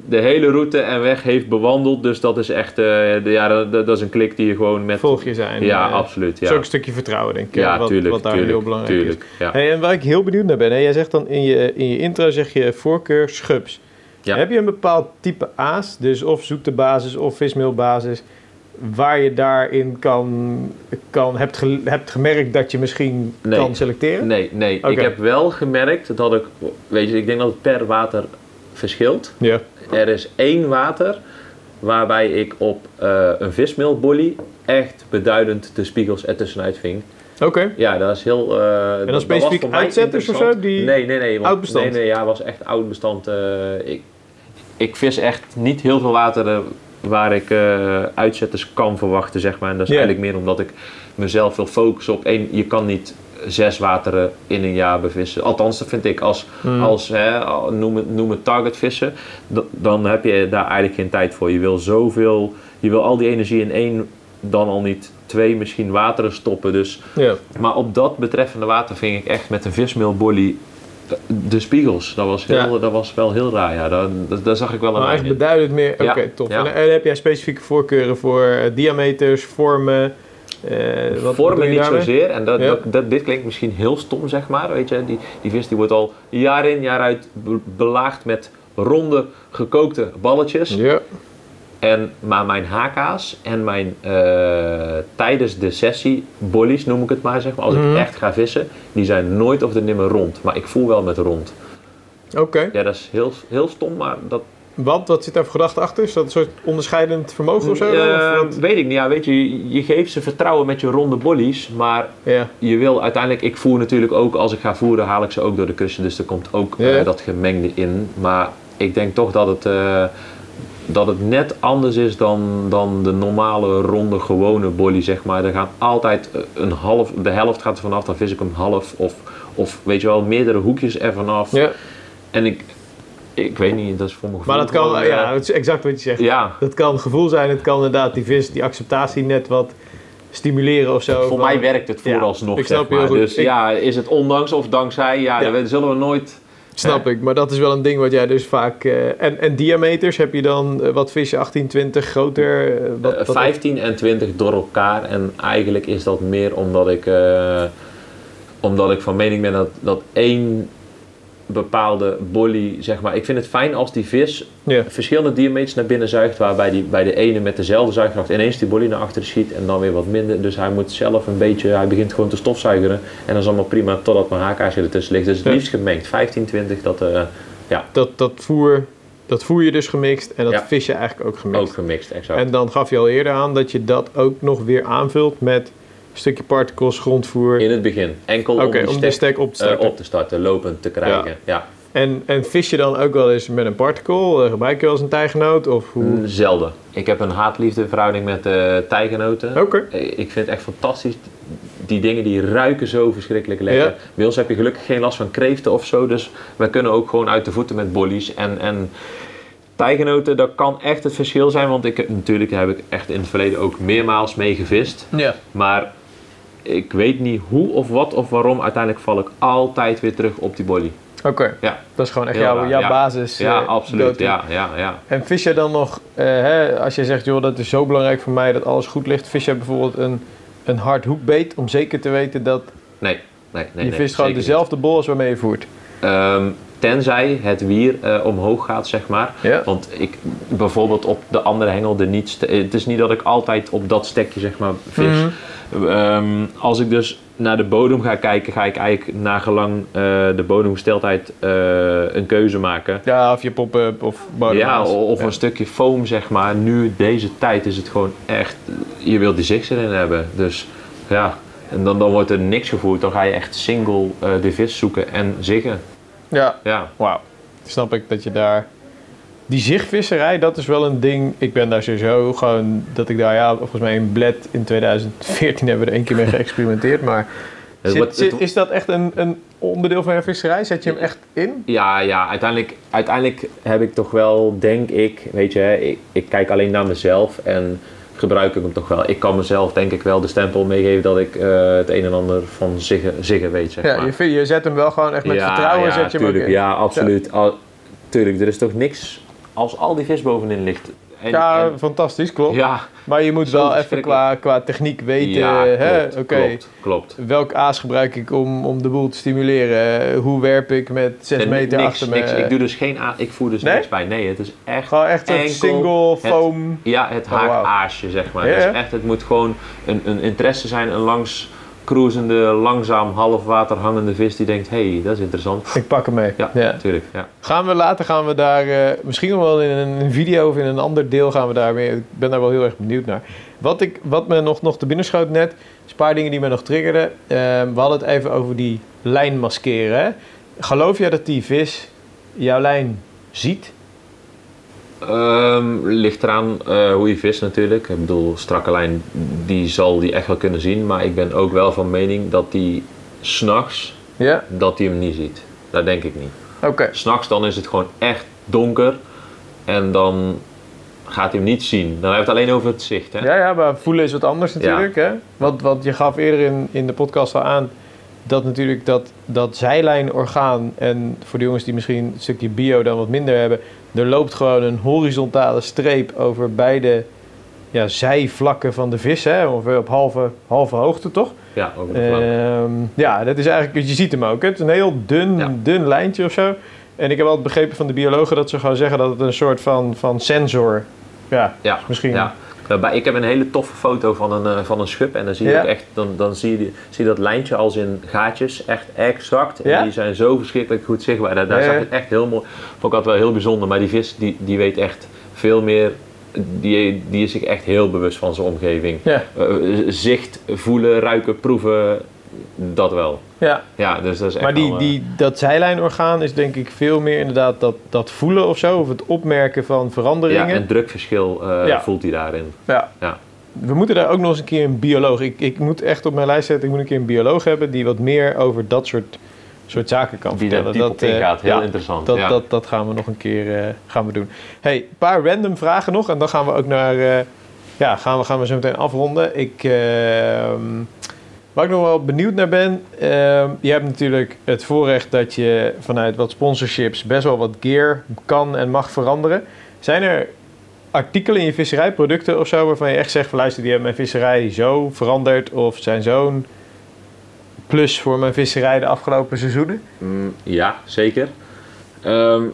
de hele route en weg heeft bewandeld. Dus dat is echt, eh, de, ja, dat, dat is een klik die je gewoon met... Volg je zijn. Ja, absoluut. Dat is Ja, ook een stukje vertrouwen, denk ik. ja wat, tuurlijk. wat daar tuurlijk, heel belangrijk is. Ja. Hey, en waar ik heel benieuwd naar ben, hè, jij zegt dan in je, in je intro zeg je voorkeur schubs. Ja. Heb je een bepaald type aas, dus of zoete basis of vismeelbasis, waar je daarin kan, kan hebt, ge- hebt gemerkt dat je misschien Nee. kan selecteren? Nee, nee. Ik heb wel gemerkt dat ik, weet je, ik denk dat het per water verschilt. Ja. Er is één water waarbij ik op eh, een vismeelbolly echt beduidend de spiegels ertussenuit ving. Oké. Ja, dat is heel... eh, dat was specifiek uitzetters of zo, die- Nee, nee, nee. want- Oud bestand? Nee, nee, ja, was echt oud bestand. eh, ik, ik vis echt niet heel veel wateren waar ik eh, uitzetters kan verwachten, zeg maar. En dat is eigenlijk meer omdat ik mezelf wil focussen op één. Je kan niet zes wateren in een jaar bevissen. Althans, dat vind ik als, Hmm. als hè, noem, het, noem het target vissen. dan heb je daar eigenlijk geen tijd voor. Je wil zoveel, je wil al die energie in één, dan al niet twee misschien wateren stoppen. Dus maar op dat betreffende water ving ik echt met een vismeelbolly eh, de spiegels. Dat was, heel, Ja. dat was wel heel raar. Ja. Daar, daar, zag ik wel een Maar in. beduidend meer. Oké, tof. ja. En, en heb jij specifieke voorkeuren voor eh, diameters, vormen? eh, wat- Vormen niet daarmee? zozeer. En dat, Ja. dat, dat- dit klinkt misschien heel stom, zeg maar. Weet je, die, die vis die wordt al jaar in, jaar uit be- belaagd met ronde, gekookte balletjes. Ja. En, maar mijn HK's en mijn eh, tijdens de sessie bollies, noem ik het maar, zeg maar, als Mhm. ik echt ga vissen, die zijn nooit of de nimmer rond. Maar ik voel wel met rond. Oké. Ja, dat is heel, heel stom, maar dat, Want, wat zit daar voor gedachte achter? Is dat een soort onderscheidend vermogen of zo? Eh, Of wat? weet ik niet. Ja, weet je, je- geeft ze vertrouwen met je ronde bollies, maar je wil uiteindelijk, ik voer natuurlijk ook, als ik ga voeren, haal ik ze ook door de kussen, dus er komt ook eh, dat gemengde in. Maar ik denk toch dat het, eh, dat het net anders is dan, dan de normale ronde gewone bolly, zeg maar. Er gaat altijd eh, een half, de helft gaat er vanaf, dan vis ik hem half, of, of weet je wel, meerdere hoekjes er vanaf. ja. En ik, ik weet niet, dat is voor mijn gevoel Maar dat kan, eh, ja, het is exact wat je zegt. ja, Dat kan gevoel zijn, het kan inderdaad die vis, die acceptatie net wat stimuleren of zo. Voor van- mij werkt het Ja, vooralsnog, ik snap zeg je heel goed. Dus Ik- ja, is het ondanks of dankzij? Ja, Ja. dat zullen we nooit... Snap ik, maar dat is wel een ding wat jij dus vaak... eh, en, en diameters, heb je dan eh, wat vis je 18, 20 groter? eh, wat, Eh, wat- 15 en 20 door elkaar. En eigenlijk is dat meer omdat ik, omdat ik van mening ben dat, dat één bepaalde bolly, zeg maar... Ik vind het fijn als die vis Ja. verschillende diameters naar binnen zuigt... waarbij die bij de ene met dezelfde zuigkracht ineens die bolly naar achteren schiet... en dan weer wat minder. Dus hij moet zelf een beetje... Hij begint gewoon te stofzuigeren. En dat is allemaal prima totdat mijn haakaarsje ertussen ligt. Dus het Ja. liefst gemengd. 15, 20, dat eh, Dat, dat, voer, dat voer je dus gemixt en dat Ja. vis je eigenlijk ook gemixt. ook gemixt, exact. En dan gaf je al eerder aan dat je dat ook nog weer aanvult met stukje particles, grondvoer. In het begin. Enkel om die om de stek, stack op te eh, starten. op te starten, lopend te krijgen. Ja. En, en vis je dan ook wel eens met een particle? Eh, gebruik je wel eens een tijgenoot? Of hoe? Mm, Zelden. Ik heb een haat-liefde verhouding met eh tijgenoten. Oké. Ik vind het echt fantastisch. Die dingen die ruiken zo verschrikkelijk lekker. Ja. Bij ons heb je gelukkig geen last van kreeften of zo. Dus wij kunnen ook gewoon uit de voeten met bollies. En, en tijgenoten, dat kan echt het verschil zijn. Want ik, natuurlijk heb ik echt in het verleden ook meermaals mee gevist. Ja. Maar ik weet niet hoe of wat of waarom. Uiteindelijk val ik altijd weer terug op die bolly. Oké, Ja, dat is gewoon echt jouw, ja. basis. ja eh, absoluut. Ja, ja, ja. En vis je dan nog, eh, hè, als je zegt, joh, dat is zo belangrijk voor mij dat alles goed ligt. Vis je bijvoorbeeld een, een hard hoekbeet om zeker te weten dat Nee, nee, nee. je nee, vist gewoon zeker niet. dezelfde bol als waarmee je voert. Ehm, tenzij het wier eh, omhoog gaat, zeg maar. Ja. Want ik bijvoorbeeld op de andere hengel, de niet ste- het is niet dat ik altijd op dat stekje zeg maar vis. Mhm. Ehm, als ik dus naar de bodem ga kijken, ga ik eigenlijk nagelang eh de bodemgesteldheid eh, een keuze maken. Ja, of je pop-up of bodem. Ja, of een stukje foam zeg maar. Nu, deze tijd, is het gewoon echt, je wilt die zicht erin hebben. Dus ja, en dan, dan wordt er niks gevoerd. Dan ga je echt single eh, de vis zoeken en ziggen. Ja, Ja. wauw. Snap ik dat je daar... Die zichtvisserij, dat is wel een ding. Ik ben daar sowieso gewoon... Dat ik daar, ja, volgens mij in Bled in 2014 hebben we er één keer mee geëxperimenteerd. Maar zit- zit- is dat echt een, een onderdeel van je visserij? Zet je hem echt in? Ja, ja uiteindelijk, uiteindelijk heb ik toch wel, denk ik, weet je, ik, ik kijk alleen naar mezelf en gebruik ik hem toch wel. Ik kan mezelf denk ik wel de stempel meegeven dat ik eh, het een en ander van ziggen, ziggen weet, zeg Ja, maar. je, je zet hem wel gewoon echt met ja, vertrouwen. ja, zet je hem ook tuurlijk, in. ja, absoluut. Al, tuurlijk, er is toch niks als al die vis bovenin ligt. En, ja, en- fantastisch, klopt. ja, Maar je moet wel even qua, qua techniek weten, ja, hè? klopt, oké, klopt, klopt. welk aas gebruik ik om, om de boel te stimuleren? Hoe werp ik met 6 En meter niks, achter me? niks. Ik doe dus geen ik voer dus Nee? niks bij. Nee, het is echt Gewoon echt een single het- foam. Ja, het Oh, haakaasje, zeg maar. Ja, Dus echt, het moet gewoon een, een interesse zijn, een langs cruisende, langzaam half water hangende vis die denkt, hé, hey, dat is interessant. Ik pak hem mee. Ja, natuurlijk. Ja. Gaan we later gaan we daar, eh, misschien wel in een video of in een ander deel gaan we daar mee. Ik ben daar wel heel erg benieuwd naar. Wat, ik, wat me nog, nog te binnen schoot net, is een paar dingen die me nog triggerden. Eh, we hadden het even over die lijn maskeren. hè. Geloof jij dat die vis jouw lijn ziet? Ehm, ligt eraan eh, hoe je vis natuurlijk. Ik bedoel, strakke lijn, die zal die echt wel kunnen zien. Maar ik ben ook wel van mening dat die s'nachts, Ja. dat die hem niet ziet. Dat denk ik niet. Oké. S'nachts dan is het gewoon echt donker. En dan gaat hij hem niet zien. Dan heeft het alleen over het zicht. Hè? Ja, ja, maar voelen is wat anders natuurlijk. Hè? Want, want je gaf eerder in, in de podcast al aan dat natuurlijk dat, dat zijlijnorgaan, en voor de jongens die misschien een stukje bio dan wat minder hebben, er loopt gewoon een horizontale streep over beide ja, zijvlakken van de vis, hè? ongeveer op halve, halve hoogte toch? Ja, over de. Ehm, ja, dat is eigenlijk, je ziet hem ook. hè. Het is een heel dun, Ja. dun lijntje of zo. En ik heb altijd begrepen van de biologen dat ze gewoon zeggen dat het een soort van, van sensor, ja, Ja, misschien. ja. Daarbij, ik heb een hele toffe foto van een, eh, van een schub en dan zie je Ja. ook echt, dan, dan zie, je, die- zie je dat lijntje als in gaatjes, echt exact. En Ja. die zijn zo verschrikkelijk goed zichtbaar. Daar, daar zag het echt heel mooi. Vond ik altijd wel heel bijzonder, maar die vis die, die weet echt veel meer, die, die is zich echt heel bewust van zijn omgeving. Ja, Eh, zicht, voelen, ruiken, proeven, dat wel. ja. Ja, dus dat is echt Maar die, wel, eh, die, dat zijlijnorgaan is denk ik veel meer inderdaad dat, dat voelen of zo. Of het opmerken van ja, veranderingen. een drukverschil eh, Ja. voelt hij daarin. Ja. Ja. We moeten daar ook nog eens een keer een bioloog... Ik, ik moet echt op mijn lijst zetten, ik moet een keer een bioloog hebben... die wat meer over dat soort, soort zaken kan Die vertellen. diep op eh, ingaat, heel ja, interessant. dat, ja. dat, dat gaan we nog een keer eh, gaan we doen. hey, een paar random vragen nog. En dan gaan we ook naar... eh, ja, gaan we, gaan we zo meteen afronden. Ik... ehm, Waar ik nog wel benieuwd naar ben, ehm, je hebt natuurlijk het voorrecht dat je vanuit wat sponsorships best wel wat gear kan en mag veranderen. Zijn er artikelen in je visserij, producten of zo, waarvan je echt zegt van luister, die hebben mijn visserij zo veranderd of zijn zo'n plus voor mijn visserij de afgelopen seizoenen? Mm, ja, zeker. Ehm,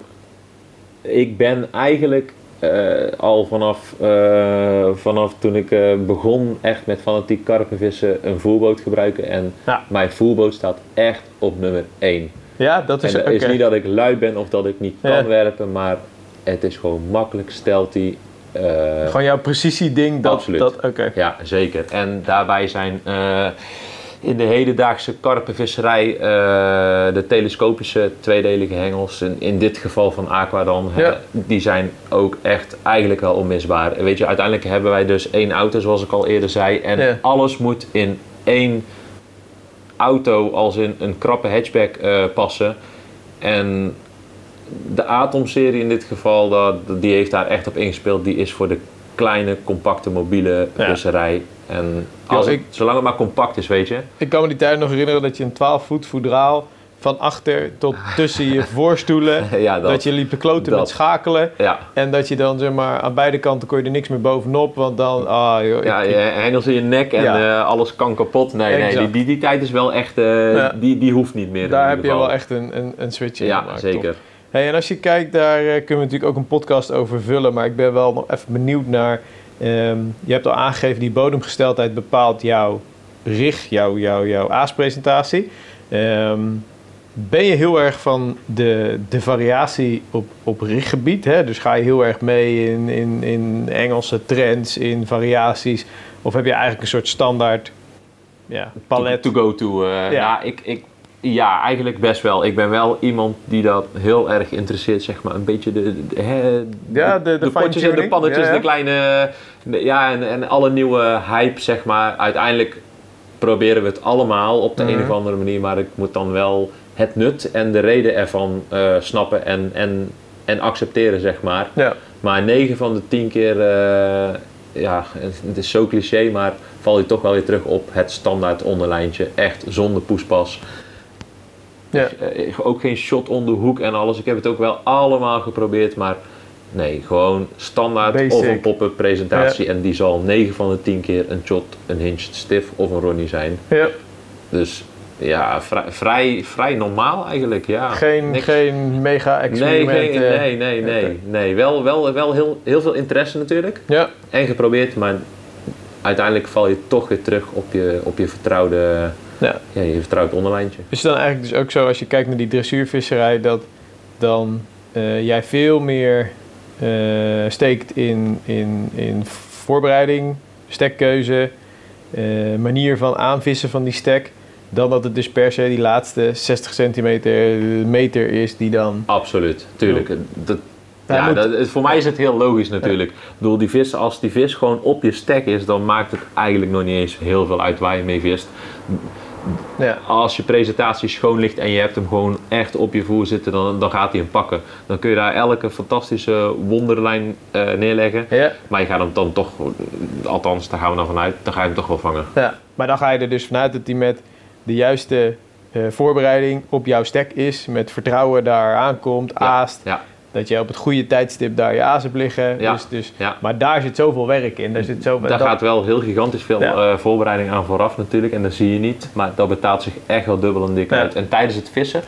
ik ben eigenlijk eh, al vanaf, eh, vanaf toen ik eh, begon echt met fanatiek karpenvissen een voerboot gebruiken. En Ja. mijn voerboot staat echt op nummer 1. Ja, dat En is dat oké. is niet dat ik lui ben of dat ik niet kan Ja. werpen, maar het is gewoon makkelijk, stelt hij. eh, Gewoon jouw precisie-ding. Dat, Absoluut. Dat, oké. Ja, zeker. En daarbij zijn in de hedendaagse karpenvisserij eh, de telescopische tweedelige hengels, in, in dit geval van Aqua dan, hè, die zijn ook echt eigenlijk wel onmisbaar. Weet je, uiteindelijk hebben wij dus één auto, zoals ik al eerder zei, en Ja. alles moet in één auto als in een krappe hatchback eh, passen. En de Atom-serie in dit geval, dat, die heeft daar echt op ingespeeld. Die is voor de kleine, compacte, mobiele Ja. visserij. En als het- ik- zolang het maar compact is, weet je. Ik kan me die tijd nog herinneren dat je een 12 voet voedraal van achter tot tussen je voorstoelen, ja, dat, dat. je liep te kloten dat. met schakelen. Ja, En dat je dan zeg maar aan beide kanten kon je er niks meer bovenop, want dan, ah joh, ja, ik- je hengels in je nek en Ja. eh, alles kan kapot. Nee, nee die, die, die tijd is wel echt, eh, die, die hoeft niet meer. daar heb je wel echt een, een, een switch in Ja, gemaakt. zeker. Top. Hey, en als je kijkt, daar eh, kunnen we natuurlijk ook een podcast over vullen, maar ik ben wel nog even benieuwd naar, ehm, je hebt al aangegeven, die bodemgesteldheid bepaalt jouw rig, jouw, jouw, jouw aaspresentatie. Ehm, ben je heel erg van de, de variatie op, op riggebied? Hè? Dus ga je heel erg mee in, in, in Engelse trends, in variaties? Of heb je eigenlijk een soort standaard ja, palet? To go to. eh, Ja. ja. ik, ik, ja, eigenlijk best wel. Ik ben wel iemand die dat heel erg interesseert, zeg maar. Een beetje de, de, Ja, de- de potjes en de pannetjes, Ja, ja. de kleine... ja, en, en alle nieuwe hype, zeg maar. Uiteindelijk proberen we het allemaal op de Mhm. een of andere manier. Maar ik moet dan wel het nut en de reden ervan eh, snappen en, en, en accepteren, zeg maar. Ja. Maar 9 van de 10 keer, eh, ja, het is zo cliché, maar val je toch wel weer terug op het standaard onderlijntje. Echt zonder poespas. Ja. Eh, ook geen shot om de hoek en alles. Ik heb het ook wel allemaal geprobeerd, maar Nee, gewoon standaard Basic. of een pop-up presentatie. En die zal 9 van de 10 keer een shot, een hinged stiff of een ronnie zijn. Ja. Dus ja, vrij, vrij, vrij normaal eigenlijk. Ja. Geen, Niks- geen mega Nee, experiment. geen, eh. nee, nee, nee. Oké. nee. Wel, wel, wel heel, heel veel interesse natuurlijk. Ja, En geprobeerd, maar uiteindelijk val je toch weer terug op je, op je vertrouwde, ja. ja, je vertrouwd onderlijntje. Is het dan eigenlijk dus ook zo als je kijkt naar die dressuurvisserij dat dan eh, jij veel meer eh, steekt in, in, in voorbereiding, stekkeuze, eh, manier van aanvissen van die stek, dan dat het dus per se die laatste 60 centimeter meter is die dan... Absoluut, tuurlijk. Dat, ja, moet- dat, het- voor mij is het heel logisch natuurlijk. Ik bedoel, die vis, als die vis gewoon op je stek is, dan maakt het eigenlijk nog niet eens heel veel uit waar je mee vist. Ja, Als je presentatie schoon ligt en je hebt hem gewoon echt op je voer zitten, dan, dan gaat hij hem pakken. Dan kun je daar elke fantastische wonderlijn eh, neerleggen. ja, Maar je gaat hem dan toch, althans daar gaan we dan vanuit, dan ga je hem toch wel vangen. ja. Maar dan ga je er dus vanuit dat die met de juiste eh, voorbereiding op jouw stek is, met vertrouwen daar aankomt, aast. Ja, Dat je op het goede tijdstip daar je aas hebt liggen. Ja. Dus, dus, ja. Maar daar zit zoveel werk in. Daar zit zoveel, Daar dat- gaat wel heel gigantisch veel Ja. eh, voorbereiding aan vooraf natuurlijk. En dat zie je niet. Maar dat betaalt zich echt wel dubbel en dik uit. En tijdens het vissen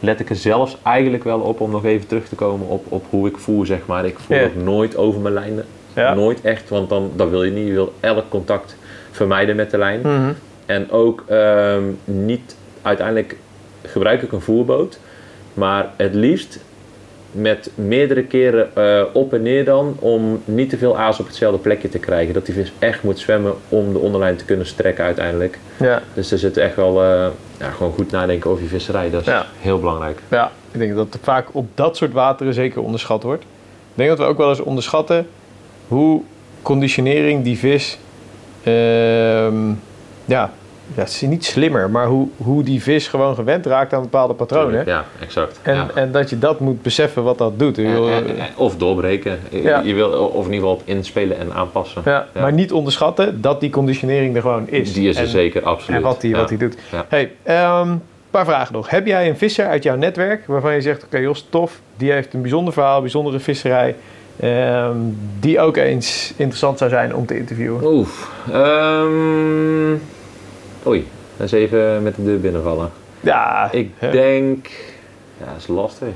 let ik er zelfs eigenlijk wel op om nog even terug te komen op, op hoe ik voer, zeg maar. Ik voer ook nooit over mijn lijnen. Nooit echt, want dan, dat wil je niet. Je wil elk contact vermijden met de lijn. Mhm. En ook ehm, niet, uiteindelijk gebruik ik een voerboot. Maar het liefst met meerdere keren eh, op en neer dan. Om niet te veel aas op hetzelfde plekje te krijgen. Dat die vis echt moet zwemmen om de onderlijn te kunnen strekken uiteindelijk. Ja. Dus er zit echt wel eh, ja, gewoon goed nadenken over je visserij. Dat is Ja. heel belangrijk. ja, ik denk dat het vaak op dat soort wateren zeker onderschat wordt. Ik denk dat we ook wel eens onderschatten hoe conditionering die vis... ehm, ja, ja, het is niet slimmer, maar hoe, hoe die vis gewoon gewend raakt aan bepaalde patronen. Ja, exact. En, ja. en dat je dat moet beseffen wat dat doet. Eh, Of doorbreken. Ja. Je wil, of in ieder geval op inspelen en aanpassen. ja. Maar niet onderschatten dat die conditionering er gewoon is. Die is er En- zeker, absoluut. En wat hij Ja. wat die doet. Hey, een paar vragen nog. Heb jij een visser uit jouw netwerk waarvan je zegt: Oké, Jos, tof, die heeft een bijzonder verhaal, bijzondere visserij, ehm, die ook eens interessant zou zijn om te interviewen? Oeh. ehm, oei, eens even met de deur binnenvallen. Ja, Ik hè? denk. Ja, dat is lastig.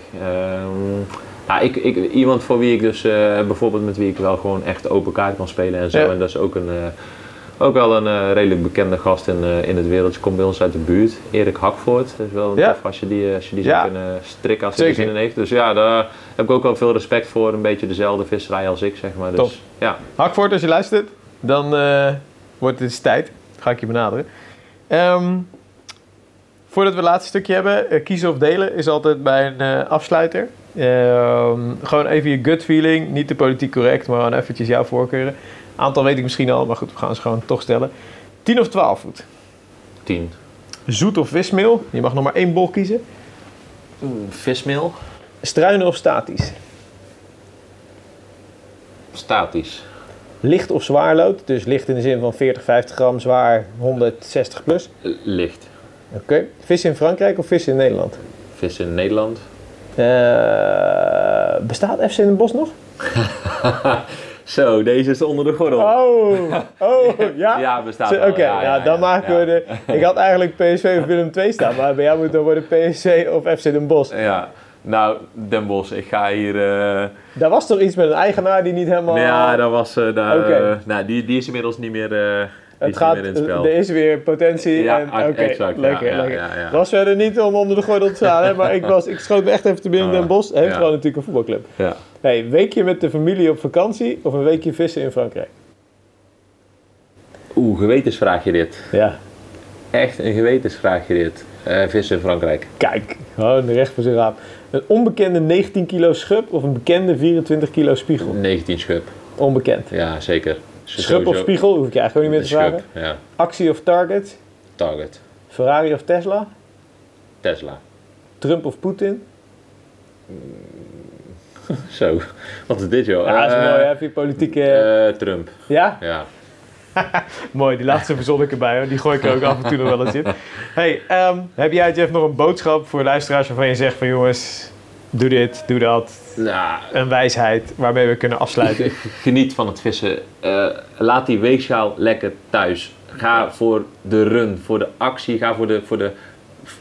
Ja, ik, ik, iemand voor wie ik dus eh, bijvoorbeeld met wie ik wel gewoon echt open kaart kan spelen en zo. Ja. En dat is ook, een, eh, ook wel een eh, redelijk bekende gast in, in het wereldje. Komt bij ons uit de buurt. Erik Hakvoort. Dat is wel Ja. tof als je die, als je die Ja. zou kunnen strikken als hij zin in heeft. Dus ja, daar heb ik ook wel veel respect voor. Een beetje dezelfde visserij als ik, zeg maar. Dus. Ja. Hakvoort, als je luistert, dan wordt het eens tijd. Ga ik je benaderen. Ehm, voordat we het laatste stukje hebben, eh, kiezen of delen is altijd bij een eh, afsluiter. Ehm, gewoon even je gut feeling, niet te politiek correct, maar gewoon eventjes jouw voorkeuren. Aantal weet ik misschien al, maar goed, we gaan ze gewoon toch stellen. 10 of 12 voet. Tien. Zoet of vismeel, je mag nog maar één bol kiezen. Vismeel. Struinen of statisch. Statisch. Licht of zwaarlood, dus licht in de zin van 40, 50 gram, zwaar 160 plus. Licht. Oké. Vis in Frankrijk of vis in Nederland? Vis in Nederland. Eh, bestaat FC in het Bos nog? Zo, deze is onder de gordel. Oh, oh ja? Ja, bestaat. Oké, Ja, ja, ja, dan ja, maken we de... Ik had eigenlijk PSV of Willem II staan, maar bij jou moet dan worden PSC of FC Den Bosch. Ja, nou, Den Bosch, ik ga hier... eh Daar was toch iets met een eigenaar die niet helemaal... Ja, dat was... eh daar, Oké. eh, nou, die, die is inmiddels niet meer, eh, die het gaat, niet meer in het spel. er is weer potentie. Ja, en, ah, oké, exact, ja, lekker, ja, lekker. ja, ja. Was verder niet om onder de gordel te staan, hè, maar ik, was, ik schoot me echt even te binnen in Ah, Den Bosch. Heeft ja. gewoon natuurlijk een voetbalclub. Ja. Hey, weekje met de familie op vakantie of een weekje vissen in Frankrijk? Oeh, gewetensvraagje dit. Ja. Echt een gewetensvraagje dit. Eh vissen in Frankrijk. Kijk, gewoon recht voor zijn raap. Een onbekende 19 kilo schub of een bekende 24 kilo spiegel? 19 schub. Onbekend. Ja, zeker. Schub of spiegel, hoef ik je eigenlijk ook niet meer te vragen. Schub, ja. Actie of target? Target. Ferrari of Tesla? Tesla. Trump of Poetin? Zo, wat is dit joh? Ja, dat is Eh, mooi, hè? Heb je politieke... eh, Trump, ja? ja. Mooi, die laatste verzon ik erbij, hoor. Die gooi ik er ook af en toe nog wel eens in. Hey, ehm, heb jij Jeff nog een boodschap voor luisteraars waarvan je zegt van jongens, doe dit, doe dat. Nou, Een wijsheid waarmee we kunnen afsluiten. geniet van het vissen. Eh, laat die weegschaal lekker thuis. Ga voor de run, voor de actie, ga voor, de, voor, de,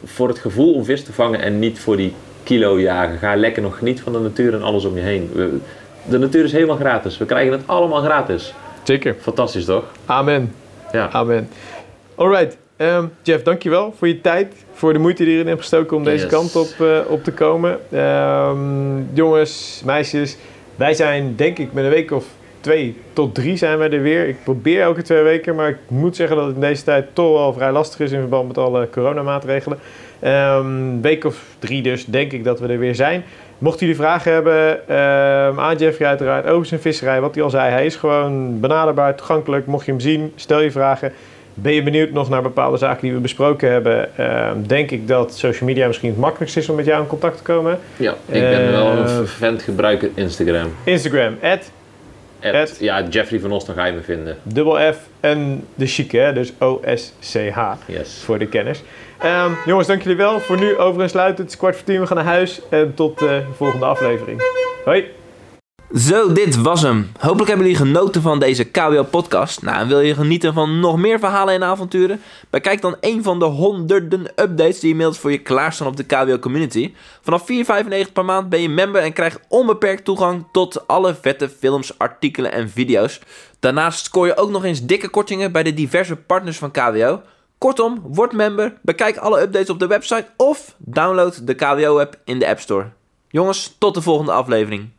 voor het gevoel om vis te vangen en niet voor die kilo jagen. Ga lekker nog genieten van de natuur en alles om je heen. We- De natuur is helemaal gratis. We krijgen het allemaal gratis. Zeker. Fantastisch toch? Amen. Ja. Amen. Alright. ehm Jeff, dankjewel voor je tijd. Voor de moeite die je erin hebt gestoken om deze kant op, eh, op te komen. Ehm, jongens, meisjes. Wij zijn denk ik met een week of twee tot drie zijn wij er weer. Ik probeer elke twee weken. Maar ik moet zeggen dat het in deze tijd toch wel vrij lastig is in verband met alle coronamaatregelen. Een week of drie dus denk ik dat we er weer zijn. Mochten jullie vragen hebben ehm, aan Jeffrey uiteraard over zijn visserij, wat hij al zei, hij is gewoon benaderbaar, toegankelijk. Mocht je hem zien, stel je vragen. Ben je benieuwd nog naar bepaalde zaken die we besproken hebben? Ehm, denk ik dat social media misschien het makkelijkst is om met jou in contact te komen. Ja, ik ben wel een vervent gebruiker Instagram. Instagram, at At- At- ja, Jeffrey van Os, dan ga je me vinden. dubbel F en de chique, hè, dus O-S-C-H Yes. voor de kenners. Ehm, jongens, dank jullie wel. Voor nu over en sluiten. Het is kwart voor tien, we gaan naar huis. En tot eh, de volgende aflevering. Hoi! Zo, dit was hem. Hopelijk hebben jullie genoten van deze KWO-podcast. Nou, en wil je genieten van nog meer verhalen en avonturen? Bekijk dan een van de honderden updates die inmiddels voor je klaarstaan op de KWO-community. Vanaf 4,95 per maand ben je member en krijgt onbeperkt toegang tot alle vette films, artikelen en video's. Daarnaast scoor je ook nog eens dikke kortingen bij de diverse partners van KWO. Kortom, word member, bekijk alle updates op de website of download de KWO-app in de App Store. Jongens, tot de volgende aflevering.